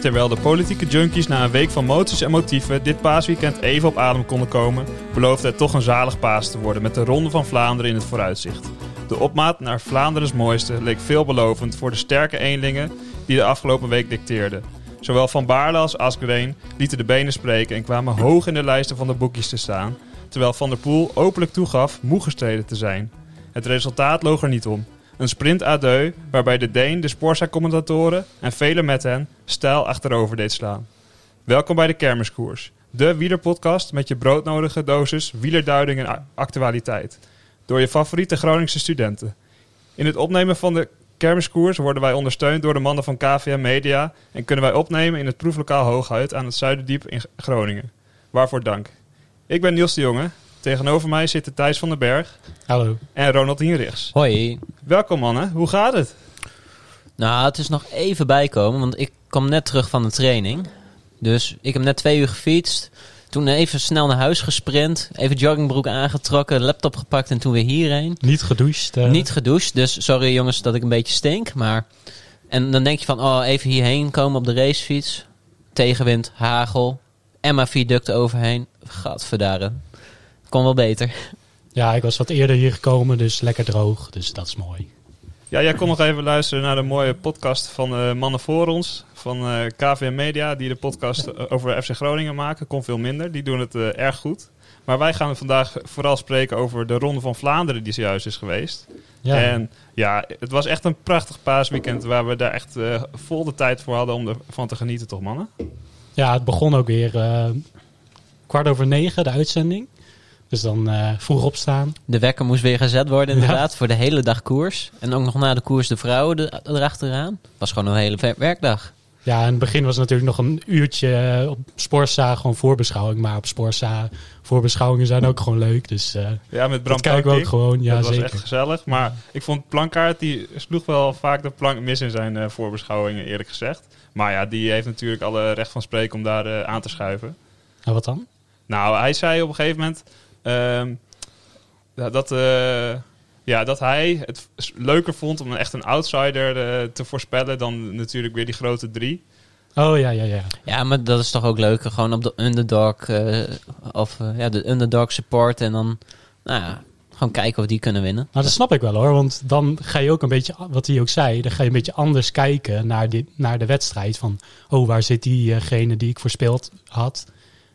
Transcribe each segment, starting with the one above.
Terwijl de politieke junkies na een week van moties en motieven dit paasweekend even op adem konden komen, beloofde het toch een zalig paas te worden met de Ronde van Vlaanderen in het vooruitzicht. De opmaat naar Vlaanderens mooiste leek veelbelovend voor de sterke eenlingen die de afgelopen week dicteerden. Zowel Van Baarle als Asgreen lieten de benen spreken en kwamen hoog in de lijsten van de boekjes te staan, terwijl Van der Poel openlijk toegaf moe gestreden te zijn. Het resultaat loog er niet om. Een sprint deux waarbij de Deen de Sporza-commentatoren en velen met hen stijl achterover deed slaan. Welkom bij de Kermiskoers, de wielerpodcast met je broodnodige dosis wielerduiding en actualiteit. Door je favoriete Groningse studenten. In het opnemen van de Kermiskoers worden wij ondersteund door de mannen van KVM Media en kunnen wij opnemen in het proeflokaal Hooghuid aan het Zuiderdiep in Groningen. Waarvoor dank. Ik ben Niels de Jonge. Tegenover mij zitten Thijs van den Berg Hallo. en Ronald Hienrichs. Hoi. Welkom mannen, hoe gaat het? Nou, het is nog even bijkomen, want ik kom net terug van de training. Dus ik heb net twee uur gefietst. Toen even snel naar huis gesprint. Even joggingbroek aangetrokken, laptop gepakt en toen weer hierheen. Niet gedoucht. eh, Niet gedoucht, dus sorry jongens dat ik een beetje stink. Maar... En dan denk je van, oh, even hierheen komen op de racefiets. Tegenwind, hagel, Emma viaduct overheen. Gadverdaren. Kon wel beter. Ja, ik was wat eerder hier gekomen, dus lekker droog. Dus dat is mooi. Ja, jij kon nog even luisteren naar de mooie podcast van eh, Mannen voor ons. Van eh KVM Media, die de podcast eh, over FC Groningen maken. Kon veel minder, die doen het erg goed. Maar wij gaan vandaag vooral spreken over de Ronde van Vlaanderen die zojuist is geweest. Ja, En ja, het was echt een prachtig paasweekend waar we daar echt vol de tijd voor hadden om ervan te genieten, toch mannen? ja het begon ook weer kwart over negen, de uitzending. Dus dan eh, vroeg opstaan. De wekker moest weer gezet worden, Ja. inderdaad, voor de hele dag koers. En ook nog na de koers de vrouwen de- erachteraan. Was gewoon een hele ver- werkdag. Ja, in het begin was het natuurlijk nog een uurtje eh, op Sporza gewoon voorbeschouwing. Maar op Sporza voorbeschouwingen zijn ook gewoon leuk. Dus eh Ja, met Bram dat kijken we ook gewoon. Ja, dat was zeker. echt gezellig. Maar ik vond Plankaart, die sloeg wel vaak de plank mis in zijn eh, voorbeschouwingen, eerlijk gezegd. Maar ja, die heeft natuurlijk alle recht van spreken om daar eh, aan te schuiven. Nou, wat dan? Nou, hij zei op een gegeven moment ehm, ja, dat, eh, ja, dat hij het leuker vond om echt een outsider eh, te voorspellen dan natuurlijk weer die grote drie. Oh ja, ja, ja. Ja, maar dat is toch ook leuker. Gewoon op de underdog, eh, of ja, de underdog support. En dan, nou ja, gewoon kijken of die kunnen winnen. Nou, dat snap ik wel hoor. Want dan ga je ook een beetje, wat hij ook zei, dan ga je een beetje anders kijken naar, die, naar de wedstrijd. Van, oh, waar zit diegene die ik voorspeld had?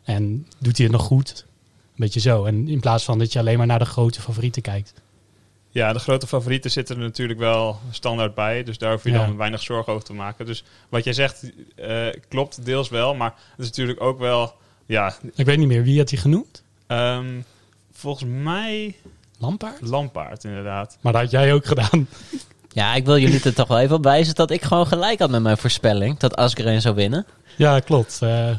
En doet hij het nog goed? Een beetje zo. En in plaats van dat je alleen maar naar de grote favorieten kijkt. Ja, de grote favorieten zitten er natuurlijk wel standaard bij. Dus daar hoef je Ja. dan weinig zorgen over te maken. Dus wat jij zegt eh, klopt deels wel. Maar het is natuurlijk ook wel... Ja, Ik weet niet meer, wie had hij genoemd? ehm, volgens mij Lampaard? Lampaard inderdaad. Maar dat had jij ook gedaan. Ja, ik wil jullie er toch wel even op wijzen dat ik gewoon gelijk had met mijn voorspelling. Dat Asgreen zou winnen. Ja, klopt. Eh,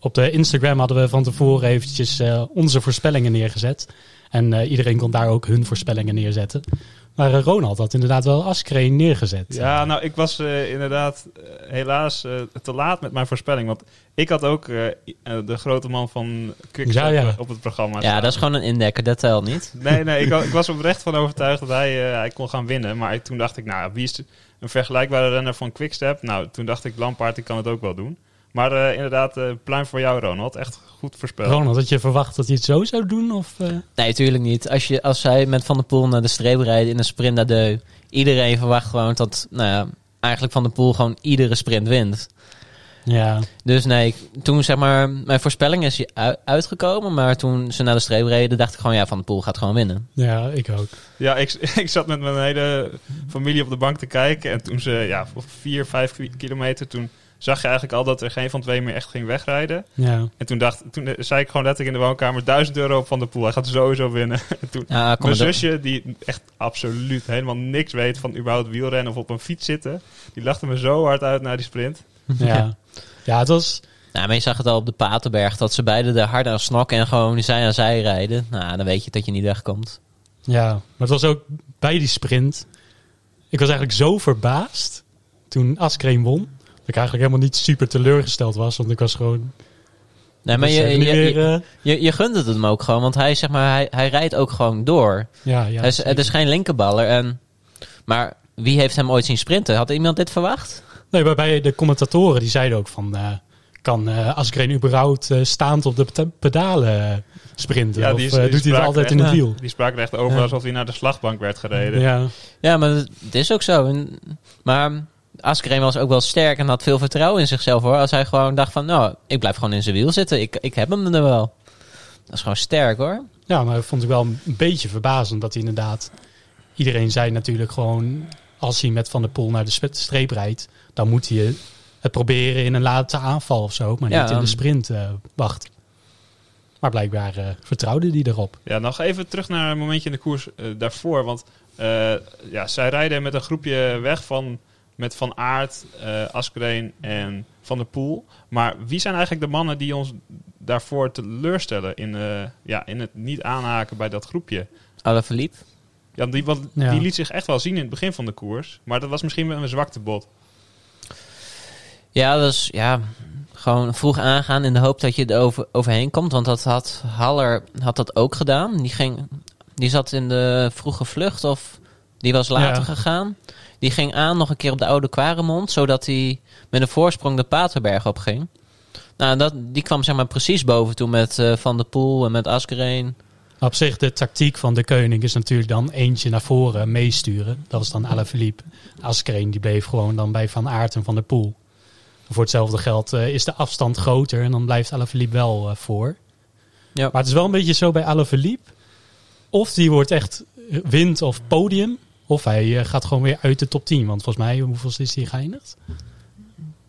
op de Instagram hadden we van tevoren eventjes eh, onze voorspellingen neergezet. En eh, iedereen kon daar ook hun voorspellingen neerzetten. Maar eh, Ronald had inderdaad wel Askreen neergezet. Ja, nou, ik was inderdaad helaas eh, te laat met mijn voorspelling. Want ik had ook de grote man van Quickstep Ja, ja. op het programma Ja, staan. dat is gewoon een indekker, dat telt niet. Nee, nee, ik, ik was oprecht van overtuigd dat hij, eh, hij kon gaan winnen. Maar ik- toen dacht ik, nou, wie is een vergelijkbare renner van Quickstep? Nou, toen dacht ik, Lampaard, die kan het ook wel doen. Maar eh, inderdaad, eh pluim voor jou, Ronald. Echt goed voorspeld. Ronald, had je verwacht dat hij het zo zou doen? Of, eh? Nee, natuurlijk niet. Als, je, als zij met Van der Poel naar de streep rijden in een sprint à deux. Iedereen verwacht gewoon dat, nou ja, eigenlijk Van der Poel gewoon iedere sprint wint. Ja, Dus nee, ik- toen zeg maar, mijn voorspelling is uitgekomen. Maar toen ze naar de streep reden, dacht ik gewoon, ja, Van der Poel gaat gewoon winnen. ja, ik ook. Ja, ik, ik zat met mijn hele familie op de bank te kijken. En toen ze, ja, voor vier, vijf ki- kilometer, toen zag je eigenlijk al dat er geen van twee meer echt ging wegrijden. Ja. En toen, dacht, toen eh, zei ik gewoon letterlijk in de woonkamer, 1000 euro op Van der Poel. Hij gaat sowieso winnen. En toen, Ja, mijn door. zusje, die echt absoluut helemaal niks weet van überhaupt wielrennen of op een fiets zitten. Die lachte me zo hard uit naar die sprint. Ja. ja, het was... Nou, maar je zag het al op de Paterberg, dat ze beide er hard aan snokken en gewoon zij aan zij rijden. Nou, dan weet je dat je niet wegkomt. Ja, maar het was ook bij die sprint. Ik was eigenlijk zo verbaasd toen Askreen won. Dat ik eigenlijk helemaal niet super teleurgesteld was. Want ik was gewoon... Nee, maar je, je, eh, je, je gunt het hem ook gewoon, want hij, zeg maar, hij, hij rijdt ook gewoon door. ja, ja, hij is, het is geen linkerballer. En, maar wie heeft hem ooit zien sprinten? Had iemand dit verwacht? Nee, maar bij de commentatoren die zeiden ook van... eh, kan eh Asgreen überhaupt eh, staand op de peda- pedalen sprinten? Ja, of die is- die doet hij het spraken altijd in echt- het wiel? Die spraken er echt over Ja. alsof hij naar de slagbank werd gereden. Ja, Ja, maar het het is ook zo. En- Maar Askreen was ook wel sterk en had veel vertrouwen in zichzelf hoor. Als hij gewoon dacht van, nou, ik blijf gewoon in zijn wiel zitten. Ik, ik heb hem er wel. Dat is gewoon sterk hoor. ja, maar dat vond ik wel een beetje verbazend dat hij inderdaad... Iedereen zei natuurlijk gewoon... Als hij met Van der Poel naar de streep rijdt... dan moet hij het proberen in een late aanval of zo. Maar Ja, niet in de um, sprint eh wachten. Maar blijkbaar eh, vertrouwde hij erop. Ja, nog even terug naar een momentje in de koers eh, daarvoor. Want eh, ja, zij rijden met een groepje weg van, met Van Aert, eh Askreen en Van der Poel. Maar wie zijn eigenlijk de mannen die ons daarvoor teleurstellen in, eh, ja, in het niet aanhaken bij dat groepje? Alaphilippe. Ja, die, want Ja. die liet zich echt wel zien in het begin van de koers. Maar dat was misschien wel een zwaktebod. Ja, dat is ja, gewoon vroeg aangaan in de hoop dat je er over, overheen komt. Want dat had Haller had dat ook gedaan. Die, ging, die zat in de vroege vlucht of die was later Ja. gegaan. Die ging aan nog een keer op de oude Quaremont, zodat hij met een voorsprong de Paterberg op ging. Nou, dat, die kwam zeg maar precies boven toen met eh, Van der Poel en met Asgreen. Op zich, de tactiek van de koning is natuurlijk dan eentje naar voren meesturen. Dat was dan Alaphilippe. Askreen die bleef gewoon dan bij Van Aert en Van der Poel. Voor hetzelfde geld eh, is de afstand groter en dan blijft Alaphilippe wel eh, voor. Ja. Maar het is wel een beetje zo bij Alaphilippe. Of die wordt echt wint of podium. Of hij eh, gaat gewoon weer uit de top 10. Want volgens mij, hoeveel is hij geëindigd?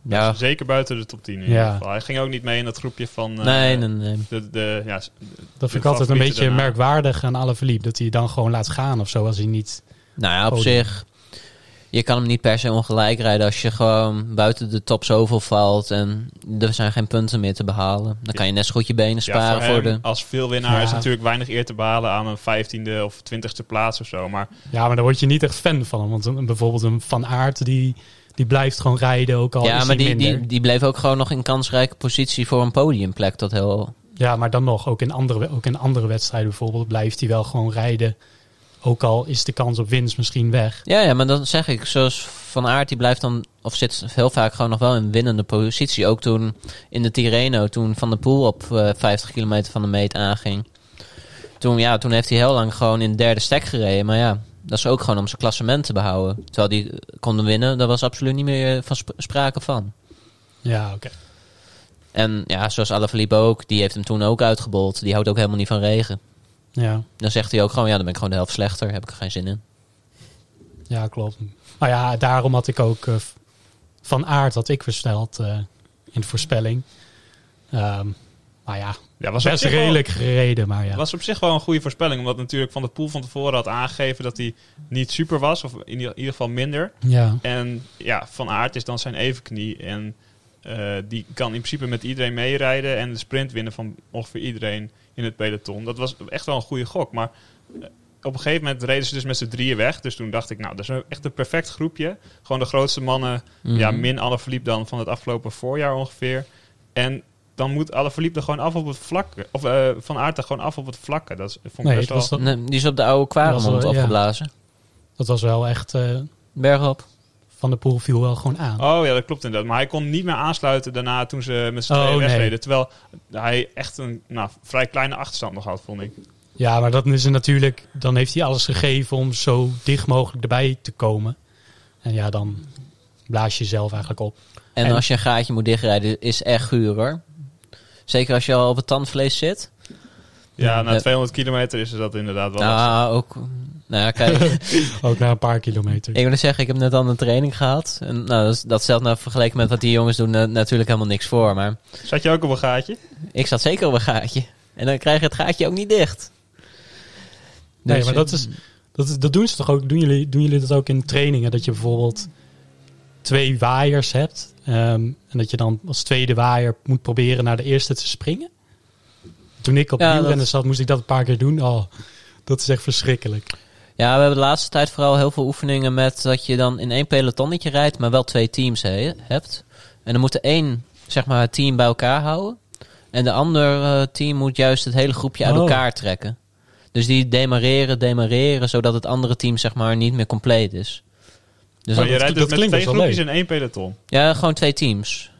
Ja, Zeker buiten de top 10 in ieder geval. Hij ging ook niet mee in dat groepje van... eh, nee, nee, nee. De, de, ja, Dat vind ik altijd een beetje daarna. merkwaardig aan Alaphilippe. Dat hij dan gewoon laat gaan of zo als hij niet... Nou ja, op Podium. zich. Je kan hem niet per se ongelijk rijden als je gewoon buiten de top zoveel valt en er zijn geen punten meer te behalen. Dan kan je net zo goed je benen Ja, sparen voor de. als veelwinnaar Ja. is natuurlijk weinig eer te behalen aan een vijftiende of twintigste plaats of zo. Maar Ja, maar daar word je niet echt fan van. Want een, bijvoorbeeld een Van Aert, die, die blijft gewoon rijden, ook al Ja, is maar die, minder. die, die bleef ook gewoon nog in kansrijke positie voor een podiumplek. Dat heel. Ja, maar dan nog, ook in, andere, ook in andere wedstrijden bijvoorbeeld, blijft hij wel gewoon rijden. Ook al is de kans op winst misschien weg. Ja, ja, maar dan zeg ik, zoals Van Aert, die blijft dan, of zit heel vaak gewoon nog wel in winnende positie. Ook toen in de Tirreno, toen Van der Poel op eh, 50 kilometer van de meet aanging. Toen, ja, toen heeft hij heel lang gewoon in de derde stek gereden. Maar ja, dat is ook gewoon om zijn klassement te behouden. Terwijl die konden winnen, daar was absoluut niet meer eh, van sp- sprake van. Ja, oké. En ja, zoals Alaphilippe ook, die heeft hem toen ook uitgebold. Die houdt ook helemaal niet van regen. Ja, Dan zegt hij ook gewoon, ja, dan ben ik gewoon de helft slechter. Heb ik er geen zin in. ja, klopt. Maar ja, daarom had ik ook eh, Van Aert had ik voorspeld eh, in de voorspelling. Ehm, maar ja, ja, was, best wel- redelijk gereden. Maar ja, was op zich wel een goede voorspelling. Omdat natuurlijk Van de Poel van tevoren had aangegeven dat hij niet super was. Of in ieder geval minder. ja. En ja, Van Aert is dan zijn evenknie. En eh, die kan in principe met iedereen meerijden. En de sprint winnen van ongeveer iedereen in het peloton. Dat was echt wel een goede gok. Maar eh, op een gegeven moment reden ze dus met z'n drieën weg. Dus toen dacht ik, nou, dat is een- echt een perfect groepje. Gewoon de grootste mannen. Ja, Mhm. min Alaphilippe dan van het afgelopen voorjaar ongeveer. En dan moet Alaphilippe er gewoon af op het vlakke. Of eh, Van Aert er gewoon af op het vlakke. Dat is- vond ik Nee, best wel... dat, Nee, die is op de oude was wel- ja. opgeblazen. dat was wel echt... eh, Bergop. Van de Poel viel wel gewoon aan. Oh ja, dat klopt inderdaad. Maar hij kon niet meer aansluiten daarna toen ze met z'n Oh, tweeën nee. wegreden. Terwijl hij echt een nou, vrij kleine achterstand nog had, vond ik. Ja, maar dat is natuurlijk... Dan heeft hij alles gegeven om zo dicht mogelijk erbij te komen. En ja, dan blaas je jezelf eigenlijk op. En, En- als je een gaatje moet dichtrijden, is echt guur hoor. Zeker als je al op het tandvlees zit. Ja, na 200 kilometer is dat inderdaad wel lastig. Nou, ook. Nou ja, kijk. Ook na een paar kilometer. ik wil zeggen, ik heb net al een training gehad. En nou, dat, dat stelt nou vergeleken met wat die jongens doen eh, natuurlijk helemaal niks voor. Maar Zat je ook op een gaatje? ik zat zeker op een gaatje. En dan krijg je het gaatje ook niet dicht. Nee, Dus, maar dat is, dat is dat doen ze toch ook? Doen jullie, doen jullie dat ook in trainingen? Dat je bijvoorbeeld twee waaiers hebt. ehm, en dat je dan als tweede waaier moet proberen naar de eerste te springen. Toen ik op Ja, wielrennen dat- zat, moest ik dat een paar keer doen. Oh, dat is echt verschrikkelijk. Ja, we hebben de laatste tijd vooral heel veel oefeningen met dat je dan in één pelotonnetje rijdt, maar wel twee teams he- hebt. En dan moet er één, zeg maar, het team bij elkaar houden. En de andere team moet juist het hele groepje uit Oh. elkaar trekken. Dus die demareren, demareren, zodat het andere team, zeg maar, niet meer compleet is. Dus maar dan, je rijdt dat dus met klinkt twee groepjes in één peloton. ja, gewoon twee teams.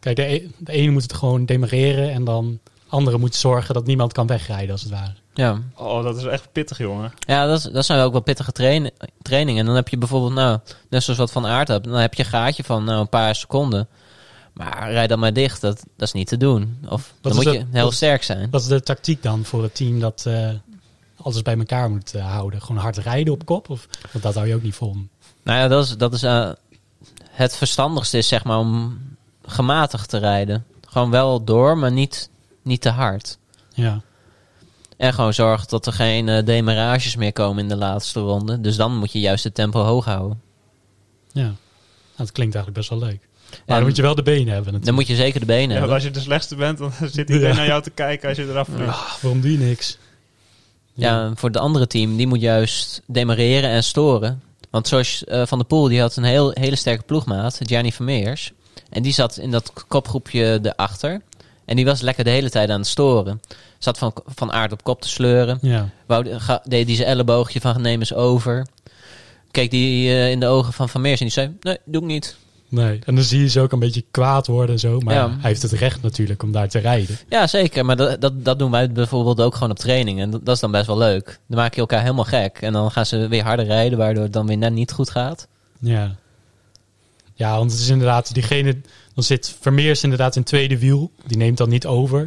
Kijk, de, e- de ene moet het gewoon demareren en dan de andere moet zorgen dat niemand kan wegrijden, als het ware. Ja, Oh, dat is echt pittig, jongen. ja dat, is- dat zijn ook wel pittige train, trainingen. En dan heb je bijvoorbeeld, nou, net zoals wat Van Aert hebt, dan heb je een gaatje van nou, een paar seconden. Maar rijd dan maar dicht, dat, dat is niet te doen. Of dan moet dat- je heel dat sterk zijn. Wat is de tactiek dan voor het team dat eh, alles bij elkaar moet eh, houden? Gewoon hard rijden op kop? Of, want dat hou je ook niet vol. Nou ja, dat is, dat is eh, het verstandigste is zeg maar om gematigd te rijden. Gewoon wel door, maar niet, niet te hard. Ja. En gewoon zorgen dat er geen eh, demarages meer komen in de laatste ronde. Dus dan moet je juist het tempo hoog houden. ja. Nou, dat klinkt eigenlijk best wel leuk. Maar En dan moet je wel de benen hebben natuurlijk. dan moet je zeker de benen Ja, hebben. als je de slechtste bent, dan zit iedereen Ja. naar jou te kijken als je eraf vliegt. Ah, waarom doe je niks? Ja, en voor het andere team, die moet juist demareren en storen. Want zoals eh, Van der Poel, die had een heel, hele sterke ploegmaat, Gianni Vermeers. En die zat in dat kopgroepje erachter. En die was lekker de hele tijd aan het storen. Zat van, van aard op kop te sleuren. Ja. Wou, ga, deed die zijn elleboogje van neem eens over. Keek die eh, in de ogen van Vermeers en die zei, nee, doe ik niet. Nee. En dan zie je ze ook een beetje kwaad worden en zo. Maar Ja. hij heeft het recht natuurlijk om daar te rijden. Ja, zeker. Maar dat, dat, dat doen wij bijvoorbeeld ook gewoon op training. En dat, dat is dan best wel leuk. Dan maak je elkaar helemaal gek. En dan gaan ze weer harder rijden, waardoor het dan weer net niet goed gaat. Ja. Ja, want het is inderdaad diegene... Dan zit Vermeers inderdaad in het tweede wiel. Die neemt dan niet over.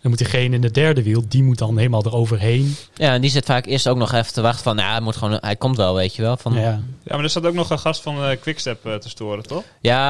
Dan moet diegene in het derde wiel, die moet dan helemaal eroverheen. Ja, en die zit vaak eerst ook nog even te wachten van, ja, hij, moet gewoon, hij komt wel, weet je wel. Van, ja. Ja. Ja, maar er staat ook nog een gast van eh Quickstep eh, te storen, toch?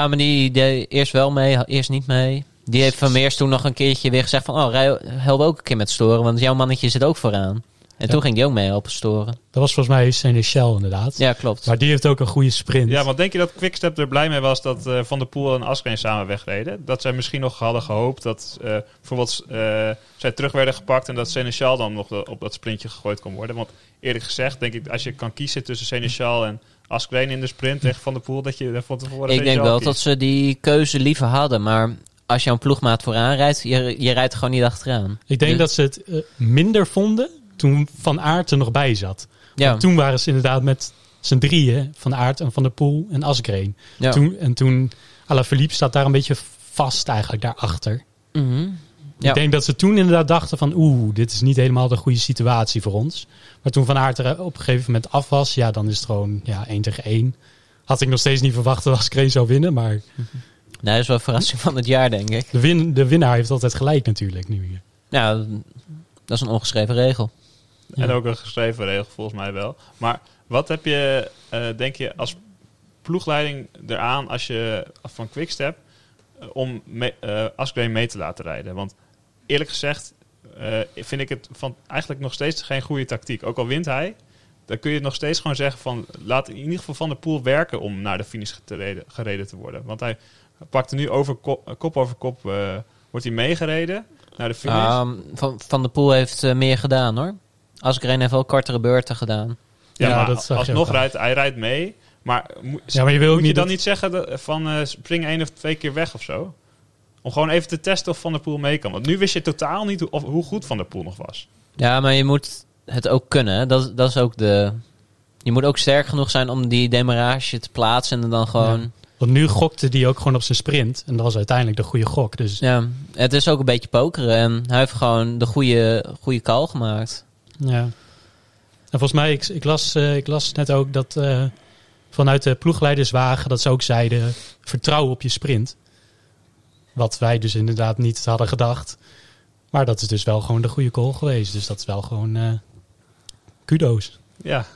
maar die deed eerst wel mee, eerst niet mee. Die heeft Vermeers toen nog een keertje weer gezegd van, oh, rij, help ook een keer met storen, want jouw mannetje zit ook vooraan. En Ja. toen ging die ook mee helpen storen. Dat was volgens mij Seneschal inderdaad. Ja, klopt. Maar die heeft ook een goede sprint. Ja, want denk je dat Quickstep er blij mee was dat eh, Van der Poel en Askreen samen wegreden? Dat zij misschien nog hadden gehoopt dat eh, bijvoorbeeld eh, zij terug werden gepakt en dat Seneschal dan nog op dat sprintje gegooid kon worden. Want eerlijk gezegd, denk ik, als je kan kiezen tussen Seneschal en Askreen in de sprint tegen Van der Poel, dat je er van tevoren Ik denk wel kiest. dat ze die keuze liever hadden, maar als jouw ploegmaat vooraan rijdt, je, je rijdt gewoon niet achteraan. Ik denk Ja. dat ze het minder vonden toen Van Aert er nog bij zat. Ja, Toen waren ze inderdaad met z'n drieën, Van Aert en Van der Poel en Asgreen. ja. Toen, en toen, Alaphilippe staat daar een beetje vast eigenlijk daarachter. Ja. Ik denk dat ze toen inderdaad dachten van oeh, dit is niet helemaal de goede situatie voor ons. Maar toen Van Aert er op een gegeven moment af was, ja, dan is het gewoon ja, 1 tegen 1. Had ik nog steeds niet verwacht dat Asgreen zou winnen, maar Nee, dat is wel een verrassing van het jaar, denk ik. de, win, de winnaar heeft altijd gelijk natuurlijk nu. Ja, dat is een ongeschreven regel. En ook een geschreven regel volgens mij wel. Maar wat heb je, eh, denk je, als ploegleiding eraan als je van Quickstep eh, om me, eh, Asgreen mee te laten rijden? Want eerlijk gezegd vind ik het van eigenlijk nog steeds geen goede tactiek. Ook al wint hij, dan kun je nog steeds gewoon zeggen van laat in ieder geval Van der Poel werken om naar de finish gereden, gereden te worden. Want hij pakte nu over kop, kop over kop, wordt hij meegereden naar de finish. Ehm, van, van de Poel heeft meer gedaan, hoor. Asgreen heeft wel kortere beurten gedaan. Ja, Ja, maar dat zag je alsnog rijdt hij rijdt mee. Maar, mo- Ja, maar je wil ook moet je niet dan dat- niet zeggen dat, van eh, spring één of twee keer weg of zo? Om gewoon even te testen of Van der Poel mee kan. Want nu wist je totaal niet hoe, of, hoe goed Van der Poel nog was. Ja, maar je moet het ook kunnen. Dat, is- dat is ook de... Je moet ook sterk genoeg zijn om die demarage te plaatsen en dan gewoon... Ja. Want nu gokte die ook gewoon op zijn sprint. En dat was uiteindelijk de goede gok. Dus Ja, het is ook een beetje pokeren. En hij heeft gewoon de goede, goede call gemaakt. Ja. En volgens mij, ik, ik, las, eh, ik las net ook dat eh, vanuit de ploegleiderswagen dat ze ook zeiden: vertrouw op je sprint. Wat wij dus inderdaad niet hadden gedacht. Maar dat is dus wel gewoon de goede call geweest. Dus dat is wel gewoon eh, kudo's. Ja,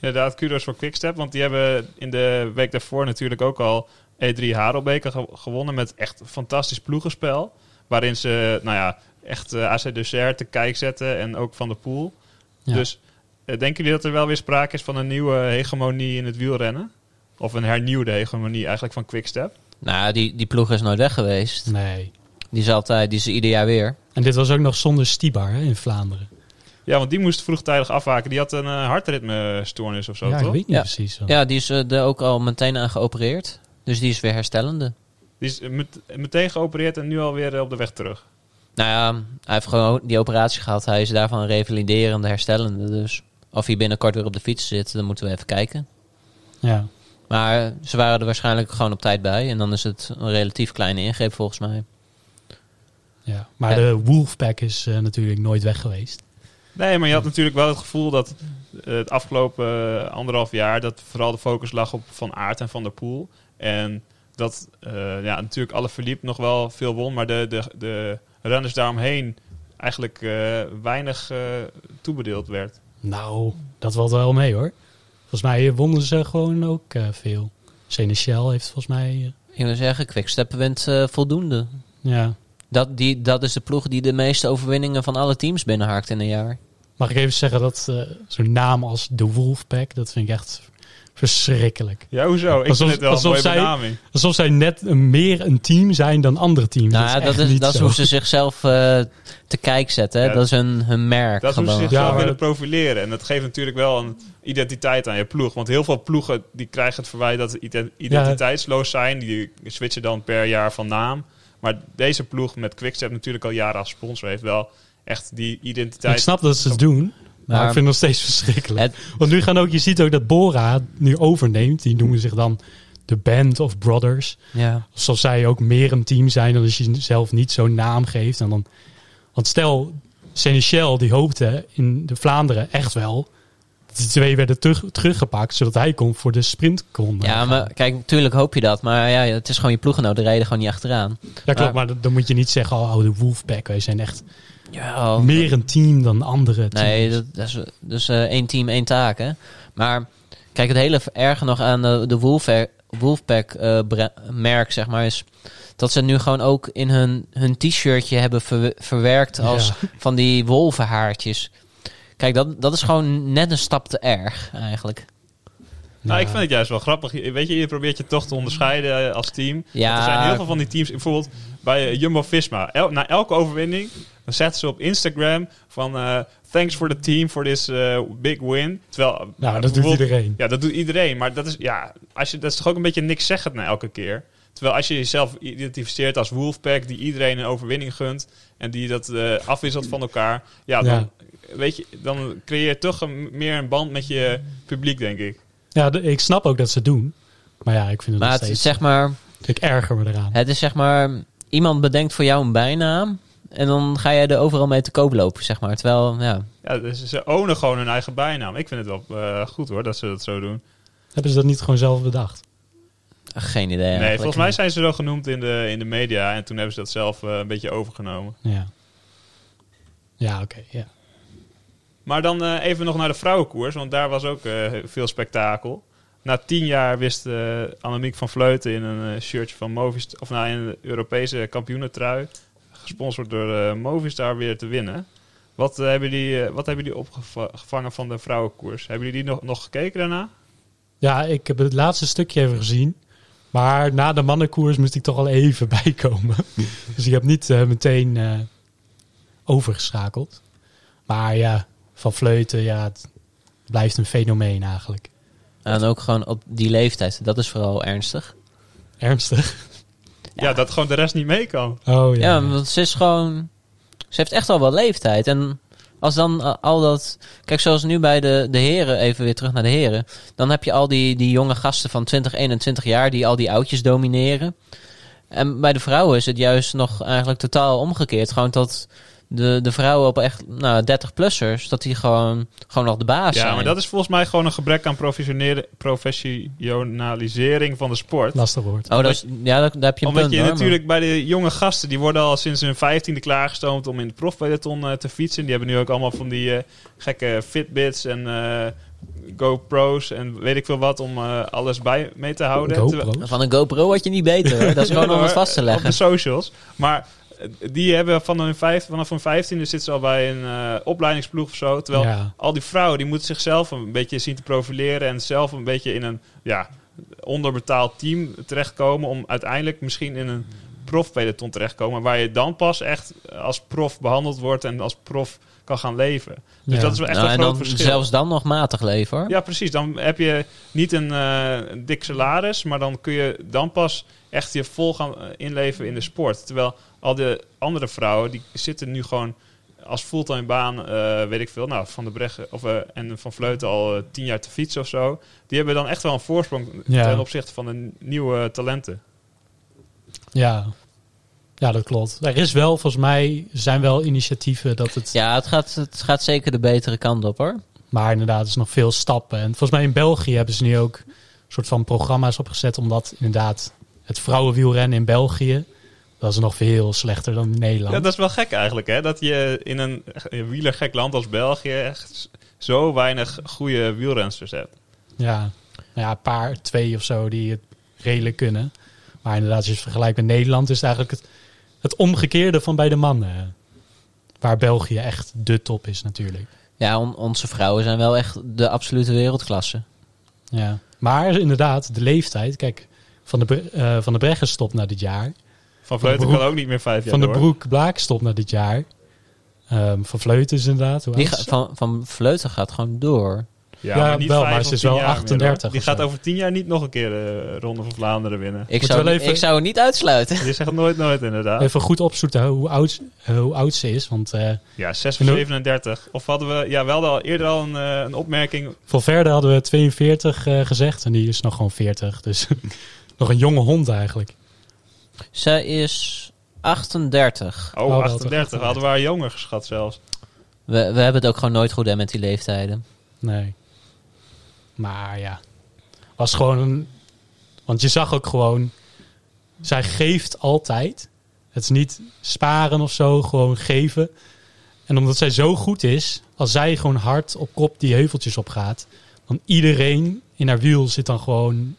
inderdaad. Kudos voor Quickstep. Want die hebben in de week daarvoor natuurlijk ook al E3 Harelbeke ge- gewonnen. Met echt fantastisch ploegenspel. Waarin ze, nou ja, echt eh AC Dessert te kijk zetten. En ook Van der Poel. Ja. Dus eh, denken jullie dat er wel weer sprake is van een nieuwe hegemonie in het wielrennen? Of een hernieuwde hegemonie eigenlijk van Quickstep? Nou, die, die ploeg is nooit weg geweest. Nee. Die is altijd, die is ieder jaar weer. En dit was ook nog zonder Stibar hè, in Vlaanderen. Ja, want die moest vroegtijdig afwaken. Die had een uh, hartritmestoornis of zo, ja, toch? ik weet niet Ja. precies. wat. Ja, die is eh, er ook al meteen aan geopereerd. Dus die is weer herstellende. Die is met- meteen geopereerd en nu alweer eh, op de weg terug. Nou ja, hij heeft gewoon die operatie gehad. Hij is daarvan een revaliderende, herstellende. Dus of hij binnenkort weer op de fiets zit, dan moeten we even kijken. Ja. Maar ze waren er waarschijnlijk gewoon op tijd bij. En dan is het een relatief kleine ingreep volgens mij. Ja. Maar Ja. de Wolfpack is eh, natuurlijk nooit weg geweest. Nee, maar je had natuurlijk wel het gevoel dat eh, het afgelopen eh, anderhalf jaar... dat vooral de focus lag op Van Aert en Van der Poel. En dat eh, ja, natuurlijk alle verliep nog wel veel won... maar de, de, de renners daaromheen eigenlijk eh, weinig eh, toebedeeld werd. Nou, dat valt wel mee hoor. Volgens mij wonnen ze gewoon ook eh, veel. Seneschal heeft volgens mij... Ik wil zeggen, Quickstep wint eh, voldoende. ja. Dat, die, dat is de ploeg die de meeste overwinningen van alle teams binnenhaakt in een jaar. Mag ik even zeggen dat eh, zo'n naam als de Wolfpack, dat vind ik echt verschrikkelijk. Ja, hoezo? Ik Alsof- vind het wel een alsof mooie zij- benaming. Alsof zij net een, meer een team zijn dan andere teams. Nou, ja, dat is, dat is, dat hoe ze zichzelf eh, te kijk zetten. Ja, dat is hun, hun merk. Dat is hoe ze gewoon. zichzelf Ja, willen profileren. En dat geeft natuurlijk wel een identiteit aan je ploeg. Want heel veel ploegen die krijgen het verwijt dat ze ident- identiteitsloos zijn. Die switchen dan per jaar van naam. Maar deze ploeg met Quickstep natuurlijk al jaren als sponsor heeft wel echt die identiteit. Ik snap dat ze het doen, maar, Maar- ik vind het nog steeds verschrikkelijk. Het- Want nu gaan ook, je ziet ook dat Bora nu overneemt. Die noemen zich dan de Band of Brothers. ja. Alsof zij ook meer een team zijn dan als je zelf niet zo'n naam geeft. En dan, want stel, Seneschal die hoopte in de Vlaanderen echt wel. Die twee werden terug, teruggepakt, zodat hij kon voor de sprint kon. ja, gaan. maar kijk, natuurlijk hoop je dat. Maar ja, het is gewoon je ploeggenoot. De rijden gewoon niet achteraan. Ja, klopt, maar dan- dan moet je niet zeggen, oh, de Wolfpack, wij zijn echt Ja, meer een team dan andere teams. Nee, dat, dat is dus één team, één taak. Hè? Maar kijk, het hele erge nog aan de, de Wolfpack, Wolfpack eh, merk, zeg maar, is dat ze nu gewoon ook in hun, hun t-shirtje hebben ver- verwerkt als Ja. van die wolvenhaartjes. Kijk, dat, dat is gewoon net een stap te erg, eigenlijk. Nou, ik vind het juist wel grappig. Je- Weet je, je probeert je toch te onderscheiden eh, als team. Ja. Er zijn heel veel van die teams. Bijvoorbeeld bij eh, Jumbo-Visma. El- na elke overwinning dan zetten ze op Instagram van... eh, thanks for the team for this big win. Terwijl... Nou, dat doet iedereen. Ja, dat doet iedereen. Maar dat is, ja, als je, dat is toch ook een beetje niks zeggend na elke keer. Terwijl als je jezelf identificeert als Wolfpack... die iedereen een overwinning gunt... en die dat eh, afwisselt van elkaar... Ja, dan, Weet je, dan creëer je toch een, meer een band met je publiek, denk ik. Ja, de- ik snap ook dat ze het doen. Maar ja, ik vind het Maar nog het is zeg maar, Ik erger me eraan. het is zeg maar, iemand bedenkt voor jou een bijnaam. En dan ga jij er overal mee te koop lopen, zeg maar. Terwijl, ja, Ja, dus ze ownen gewoon hun eigen bijnaam. Ik vind het wel eh, goed hoor, dat ze dat zo doen. Hebben ze dat niet gewoon zelf bedacht? geen idee nee, eigenlijk. volgens mij zijn ze zo genoemd in de, in de media. En toen hebben ze dat zelf eh, een beetje overgenomen. Ja. Ja, oké. ja. Maar dan eh, even nog naar de vrouwenkoers. Want daar was ook eh, veel spektakel. Na tien jaar wist eh Annemiek van Vleuten in een shirtje van Movistar... Of nou, in een Europese kampioenentrui... gesponsord door Movistar weer te winnen. Wat, hebben die, wat hebben die opgevangen van de vrouwenkoers? Hebben jullie die nog, nog gekeken daarna? ja, ik heb het laatste stukje even gezien. Maar na de mannenkoers moest ik toch al even bijkomen. dus ik heb niet meteen overgeschakeld. Maar ja, van Vleuten, ja, het blijft een fenomeen eigenlijk. En ook gewoon op die leeftijd. Dat is vooral ernstig. Ernstig. Ja, dat gewoon de rest niet mee kan. Oh ja. Ja, want ze is gewoon... Ze heeft echt al wel leeftijd. En als dan eh, al dat... Kijk, zoals nu bij de, de heren, even weer terug naar de heren. Dan heb je al die, die jonge gasten van 20, 21 jaar die al die oudjes domineren. En bij de vrouwen is het juist nog eigenlijk totaal omgekeerd. Gewoon dat de, de vrouwen op echt nou, 30-plussers, dat die gewoon, gewoon nog de baas Ja, zijn. maar dat is volgens mij gewoon een gebrek aan professionele- professionalisering van de sport. Lastig woord. Oh, dat is, ja, daar, daar heb je een Omdat punt je hoor, natuurlijk bij de jonge gasten, die worden al sinds hun vijftiende klaargestoomd om in het profpeloton eh, te fietsen. Die hebben nu ook allemaal van die eh, gekke Fitbits en eh, GoPro's en weet ik veel wat om eh, alles bij mee te houden. Van een GoPro had je niet beter hoor. Dat is gewoon om het vast te Op leggen. de socials. Maar die hebben van hun vijf, vanaf hun vijftiende zitten ze al bij een eh, opleidingsploeg of zo. Terwijl Ja. al die vrouwen, die moeten zichzelf een beetje zien te profileren. En zelf een beetje in een ja, onderbetaald team terechtkomen. Om uiteindelijk misschien in een profpeloton terechtkomen. Waar je dan pas echt als prof behandeld wordt en als prof kan gaan leven. Dus Ja. dat is wel echt Nou, een en groot dan verschil. zelfs dan nog matig leven hoor. Ja, precies. Dan heb je niet een, eh, een dik salaris, maar dan kun je dan pas echt je vol gaan eh, inleven in de sport. Terwijl al de andere vrouwen, die zitten nu gewoon als fulltime baan, eh, weet ik veel, nou, van de Breggen of, eh, en van Vleuten al eh, tien jaar te fietsen of zo. Die hebben dan echt wel een voorsprong Ja. ten opzichte van de nieuwe talenten. Ja. ja, dat klopt. Er is wel, volgens mij, zijn wel initiatieven dat het... Ja, het gaat, het gaat zeker de betere kant op hoor. Maar inderdaad, er is nog veel stappen. En volgens mij in België hebben ze nu ook een soort van programma's opgezet. Omdat inderdaad het vrouwenwielrennen in België... dat is nog veel slechter dan in Nederland. Ja, dat is wel gek eigenlijk, hè? Dat je in een wielergek land als België echt zo weinig goede wielrensters hebt. Ja, nou ja, een paar, twee of zo die het redelijk kunnen. Maar inderdaad, als je het vergelijkt met Nederland, is het eigenlijk het, het omgekeerde van bij de mannen. Waar België echt de top is natuurlijk. Ja, on- onze vrouwen zijn wel echt de absolute wereldklasse. Ja. Maar inderdaad, de leeftijd. Kijk, Van de, eh, van de Breggen stopt na dit jaar. Van Vleuten Broek- kan ook niet meer vijf jaar Van de door. Broek Blaak stopt na dit jaar. Ehm, van Vleuten is inderdaad. Hoe Die ga- van, van Vleuten gaat gewoon door. Ja, Ja, maar niet wel, vijf maar of ze is tien wel jaar meer, 38 hoor. Die gaat zo. over tien jaar niet nog een keer de Ronde van Vlaanderen winnen. Ik zou, we wel even- ik zou het niet uitsluiten. Je zegt nooit nooit inderdaad. Even goed opzoeken hoe oud, hoe oud ze is. Want eh Ja, 6 of En ook- 37. Of hadden we... Ja, we hadden al eerder al een, eh, een opmerking... voor verder hadden we 42 eh, gezegd. En die is nog gewoon 40. Dus nog een jonge hond eigenlijk. Zij is 38. Oh, Oh, wel 38. Hadden we haar jonger geschat zelfs. We, we hebben het ook gewoon nooit goed hè, met die leeftijden. Nee. Maar ja. Was gewoon een... Want je zag ook gewoon... Zij geeft altijd. Het is niet sparen of zo. Gewoon geven. En omdat zij zo goed is... Als zij gewoon hard op kop die heuveltjes opgaat... Dan iedereen in haar wiel zit dan gewoon...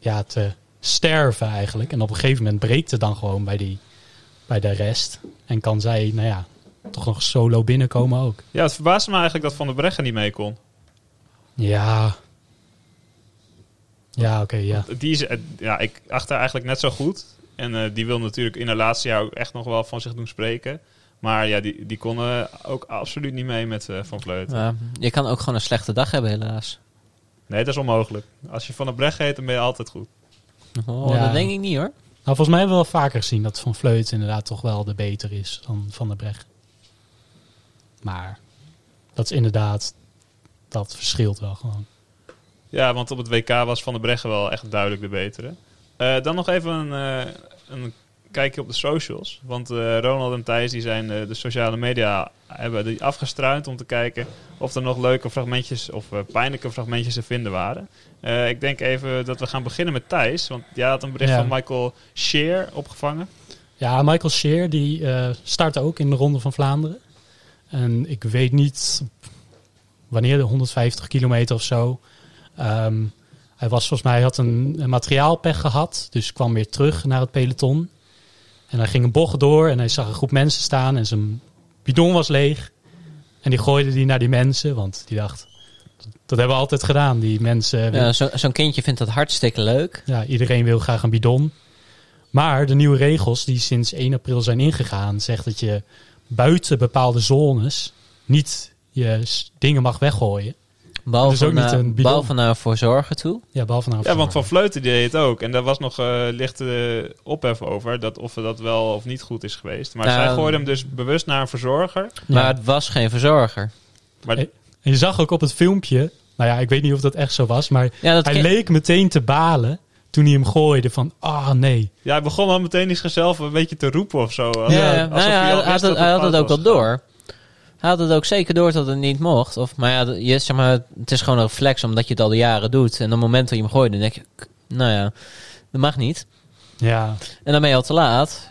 Ja, te sterven eigenlijk. En op een gegeven moment breekt het dan gewoon bij, die, bij de rest. En kan zij, nou ja... Toch nog solo binnenkomen ook. Ja, het verbaasde me eigenlijk dat Van der Breggen niet mee kon. Ja. Ja, oké, ja. Die is, eh, ja, ik acht haar eigenlijk net zo goed. En eh, die wil natuurlijk in haar laatste jaar ook echt nog wel van zich doen spreken. Maar ja, die, die kon eh, ook absoluut niet mee met eh, Van Vleuten. Ja, je kan ook gewoon een slechte dag hebben helaas. Nee, dat is onmogelijk. Als je Van der Breggen heet, dan ben je altijd goed. Oh, Ja. Dat denk ik niet hoor. Nou, volgens mij hebben we wel vaker gezien dat Van Vleut inderdaad toch wel de beter is dan Van der Breggen. Maar dat is inderdaad, dat verschilt wel gewoon. Ja, want op het WK was Van der Breggen wel echt duidelijk de betere. Eh, dan nog even een, eh, een kijkje op de socials. Want eh, Ronald en Thijs die zijn eh, de sociale media hebben die afgestruind om te kijken of er nog leuke fragmentjes of eh, pijnlijke fragmentjes te vinden waren. Ik denk even dat we gaan beginnen met Thijs. Want jij had een bericht Ja. van Michael Shear opgevangen. Ja, Michael Scheer die start ook in de Ronde van Vlaanderen. En ik weet niet wanneer, de 150 kilometer of zo. Ehm, hij was volgens mij, had een, een materiaalpech gehad, dus kwam weer terug naar het peloton. En hij ging een bocht door en hij zag een groep mensen staan en zijn bidon was leeg. En die gooide die naar die mensen, want die dacht, dat, hebben we altijd gedaan. Die mensen, Ja, zo- Zo'n kindje vindt dat hartstikke leuk. ja, iedereen wil graag een bidon. Maar de nieuwe regels die sinds 1 april zijn ingegaan, zegt dat je buiten bepaalde zones niet je dingen mag weggooien. Behalve, Dus ook niet naar, een bidon. behalve naar voor zorgen toe. Ja, behalve naar een Ja, want Van. Vleuten deed het ook. En daar was nog eh lichte ophef over. Dat of dat wel of niet goed is geweest. Maar Nou, zij gooide hem dus bewust naar een verzorger. Ja. Maar het was geen verzorger. Maar En je zag ook op het filmpje, nou ja, ik weet niet of dat echt zo was, maar Ja, dat hij leek meteen te balen toen hij hem gooide van, ah nee. Ja, hij begon al meteen zichzelf een beetje te roepen of zo. Als- Ja, alsof nou ja, hij, had het, dat hij had het ook wel door. Hij had het ook zeker door dat het niet mocht. Of, maar ja, je, zeg maar, het is gewoon een reflex omdat je het al de jaren doet. En op het moment dat je hem gooit, dan denk je, nou ja, dat mag niet. Ja, En dan ben je al te laat.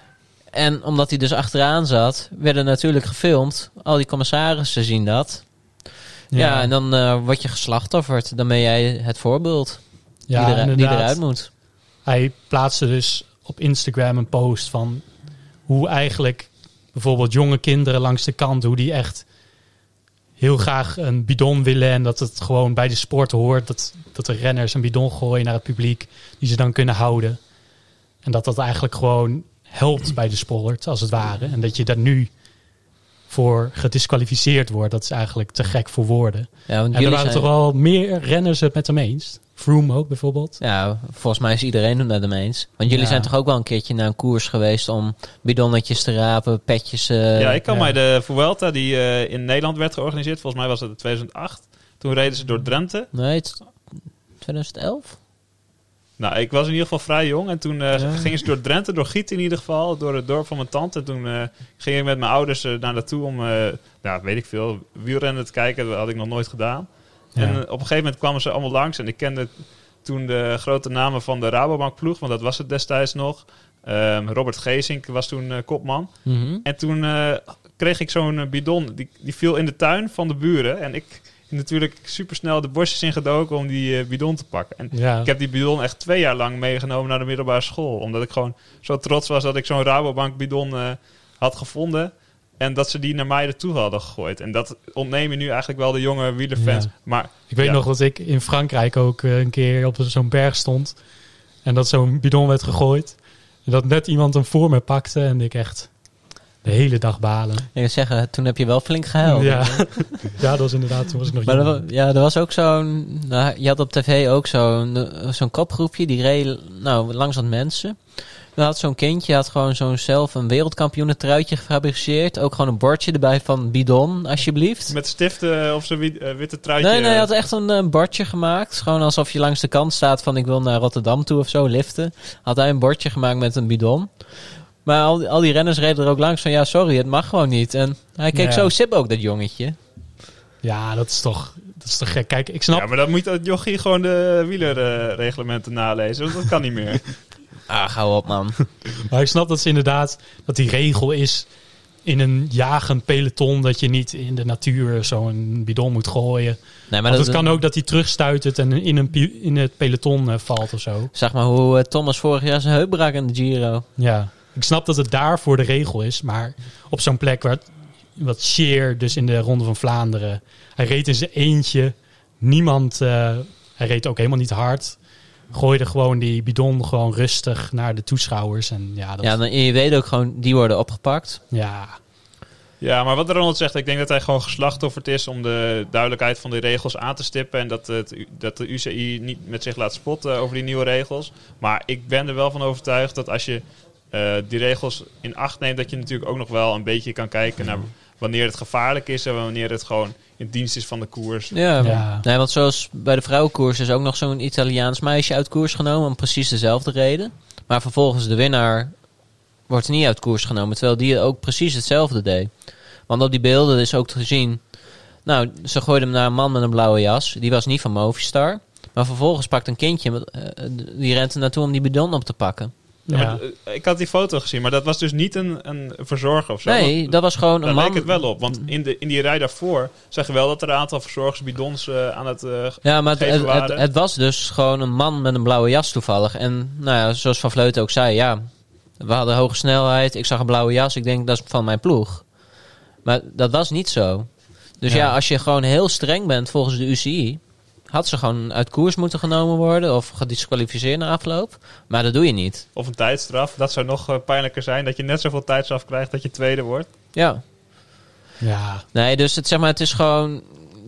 En omdat hij dus achteraan zat, werden natuurlijk gefilmd. Al die commissarissen zien dat. Ja, en dan eh, word je geslachtofferd. Dan ben jij het voorbeeld ja, die, er, die eruit moet. Hij plaatste dus op Instagram een post van hoe eigenlijk bijvoorbeeld jonge kinderen langs de kant, hoe die echt heel graag een bidon willen en dat het gewoon bij de sport hoort, dat, dat de renners een bidon gooien naar het publiek, die ze dan kunnen houden. En dat dat eigenlijk gewoon helpt bij de sport, als het ware. En dat je daar nu voor gedisqualificeerd wordt, dat is eigenlijk te gek voor woorden. Ja, En er waren zijn, toch wel meer renners het met hem eens. Froome ook bijvoorbeeld. Ja, volgens mij is iedereen het met hem eens. Want jullie Ja. zijn toch ook wel een keertje naar een koers geweest om bidonnetjes te rapen, petjes. eh, ja, ik kan ja. mij de Vuelta die eh, in Nederland werd georganiseerd, volgens mij was het in 2008. Toen reden ze door Drenthe. Nee, het, 2011? Nou, ik was in ieder geval vrij jong. En toen eh, Ja. gingen ze door Drenthe, door Giet in ieder geval, door het dorp van mijn tante. En toen eh, ging ik met mijn ouders eh, naar naartoe om, eh nou, weet ik veel, wielrennen te kijken. Dat had ik nog nooit gedaan. En eh, op een gegeven moment kwamen ze allemaal langs. En ik kende toen de grote namen van de Rabobank ploeg, want dat was het destijds nog. Ehm, Robert Geesink was toen eh, kopman. Mhm. En toen eh, kreeg ik zo'n bidon, die, die viel in de tuin van de buren. En ik natuurlijk supersnel de bosjes ingedoken om die bidon te pakken. En Ja. ik heb die bidon echt twee jaar lang meegenomen naar de middelbare school. Omdat ik gewoon zo trots was dat ik zo'n Rabobank bidon had gevonden. En dat ze die naar mij ertoe hadden gegooid. En dat ontneem je nu eigenlijk wel de jonge wielerfans. Ja. Maar Ik weet Ja. nog dat ik in Frankrijk ook eh, een keer op zo'n berg stond. En dat zo'n bidon werd gegooid. En dat net iemand hem voor me pakte. En ik echt de hele dag balen. Ik wil zeggen, toen heb je wel flink gehuild. Ja. ja, dat was inderdaad, toen was ik nog Maar ja, er was ook zo'n... Nou, je had op tv ook zo'n eh, zo'n kopgroepje. Die reed nou, langs wat mensen. Dan had zo'n kindje had gewoon zo'n zelf een wereldkampioenen truitje gefabriceerd. Ook gewoon een bordje erbij van bidon, alsjeblieft. met stiften of zo'n wit- eh, witte truitje. Nee, nee, hij had echt een eh, bordje gemaakt. Gewoon alsof je langs de kant staat van ik wil naar Rotterdam toe of zo, liften. Had hij een bordje gemaakt met een bidon. Maar al, die- al die renners reden er ook langs van ja, sorry, het mag gewoon niet. En hij keek Ja. zo sip ook, dat jongetje. Ja, dat is toch, dat is toch gek. Kijk, ik snap... Ja, maar dan moet dat jochie gewoon de wielerreglementen nalezen. Want dat kan niet meer. Ah, hou op man. Maar ik snap dat ze inderdaad, dat die regel is in een jagend peloton dat je niet in de natuur zo'n bidon moet gooien. Nee, maar Want dat, het kan ook dat hij terugstuitert en in, een, in het peloton eh, valt of zo. Zeg maar hoe eh, Thomas vorig jaar zijn heup brak in de Giro. Ja, ik snap dat het daarvoor de regel is, maar op zo'n plek waar wat Sheer, dus in de Ronde van Vlaanderen, hij reed in zijn eentje. Niemand, eh, hij reed ook helemaal niet hard. Gooide gewoon die bidon gewoon rustig naar de toeschouwers. En ja, dat, Ja, dan, je weet ook gewoon, die worden opgepakt. ja, Ja, maar wat Ronald zegt, ik denk dat hij gewoon geslachtofferd is om de duidelijkheid van die regels aan te stippen. En dat, het, dat de UCI niet met zich laat spotten over die nieuwe regels. Maar ik ben er wel van overtuigd dat als je eh, die regels in acht neemt, dat je natuurlijk ook nog wel een beetje kan kijken naar wanneer het gevaarlijk is en wanneer het gewoon in dienst is van de koers. Ja. Ja. Nee, want zoals bij de vrouwenkoers is ook nog zo'n Italiaans meisje uit koers genomen om precies dezelfde reden. Maar vervolgens de winnaar wordt niet uit koers genomen, terwijl die ook precies hetzelfde deed. Want op die beelden is ook te zien, nou, ze gooiden hem naar een man met een blauwe jas. Die was niet van Movistar. Maar vervolgens pakt een kindje, met, eh, die rent er naartoe om die bidon op te pakken. Ja, maar, eh, ik had die foto gezien, maar dat was dus niet een, een verzorger of zo. Nee, Want dat was gewoon Daar een leek man. het wel op, want in, de, in die rij daarvoor zag je wel dat er een aantal verzorgers bidons eh, aan het... eh, Ja, maar het, het, het, was dus gewoon een man met een blauwe jas toevallig. En nou ja, zoals Van Vleuten ook zei, ja, we hadden hoge snelheid. Ik zag een blauwe jas. Ik denk, dat is van mijn ploeg. Maar dat was niet zo. Dus ja, Ja. als je gewoon heel streng bent volgens de UCI... had ze gewoon uit koers moeten genomen worden... of gedisqualificeerd na afloop. Maar dat doe je niet. Of een tijdstraf. Dat zou nog eh, pijnlijker zijn. Dat je net zoveel tijdstraf krijgt dat je tweede wordt. Ja. ja, Nee, dus het, zeg maar, het is gewoon...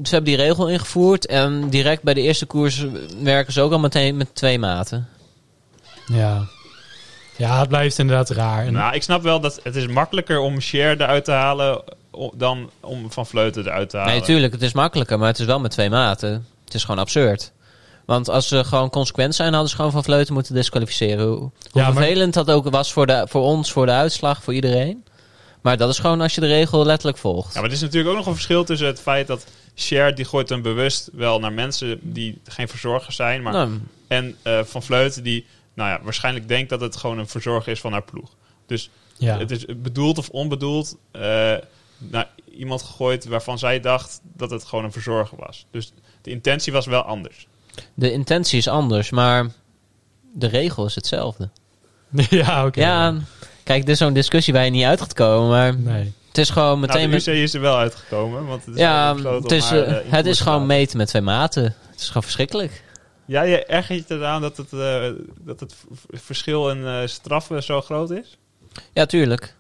Ze hebben die regel ingevoerd... en direct bij de eerste koers werken ze ook al meteen met twee maten. ja. Ja, het blijft inderdaad raar. En, Nou, ik snap wel dat het is makkelijker om Share eruit te halen dan om Van Vleuten eruit te halen. Nee, tuurlijk, het is makkelijker, maar het is wel met twee maten. Het is gewoon absurd. Want als ze gewoon consequent zijn, hadden ze gewoon van Vleuten moeten disqualificeren. Hoe, hoe Ja, maar- vervelend dat ook was voor, de, voor ons, voor de uitslag, voor iedereen. Maar dat is gewoon als je de regel letterlijk volgt. Ja, maar er is natuurlijk ook nog een verschil tussen het feit dat Share die gooit hem bewust wel naar mensen die geen verzorgers zijn. Maar, Nou, En eh, Van Vleuten die nou ja, waarschijnlijk denkt dat het gewoon een verzorger is van haar ploeg. Dus ja. het is bedoeld of onbedoeld eh, naar iemand gegooid waarvan zij dacht dat het gewoon een verzorger was. Dus de intentie was wel anders. de intentie is anders, maar de regel is hetzelfde. ja, oké. Ja, kijk, dit is zo'n discussie waar je niet uit gaat komen, maar Nee. het is gewoon meteen... nou, de UC is er wel uitgekomen. Want het is ja, wel besloten het om is, haar, eh, eh, het is gewoon meten met twee maten. Het is gewoon verschrikkelijk. Ja, je ergert je eraan dat het, eh, dat het verschil in eh, straffen zo groot is? Ja, tuurlijk.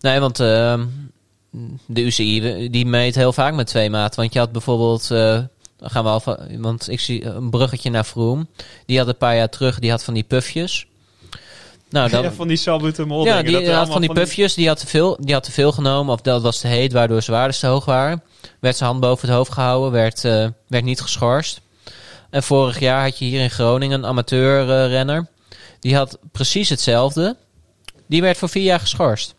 Nee, want ehm, de UCI die meet heel vaak met twee maten. Want je had bijvoorbeeld, dan gaan we al van, want ik zie een bruggetje naar Vroom. Die had een paar jaar terug, die had van die pufjes. Nou, dan, ja, van die salbutamol ja, dat die er had van die pufjes, die had, te veel, die had te veel genomen. Of dat was te heet, waardoor zijn waardes te hoog waren. Werd zijn hand boven het hoofd gehouden, werd, eh, werd niet geschorst. En vorig jaar had je hier in Groningen een amateurrenner. die had precies hetzelfde. Die werd voor vier jaar geschorst.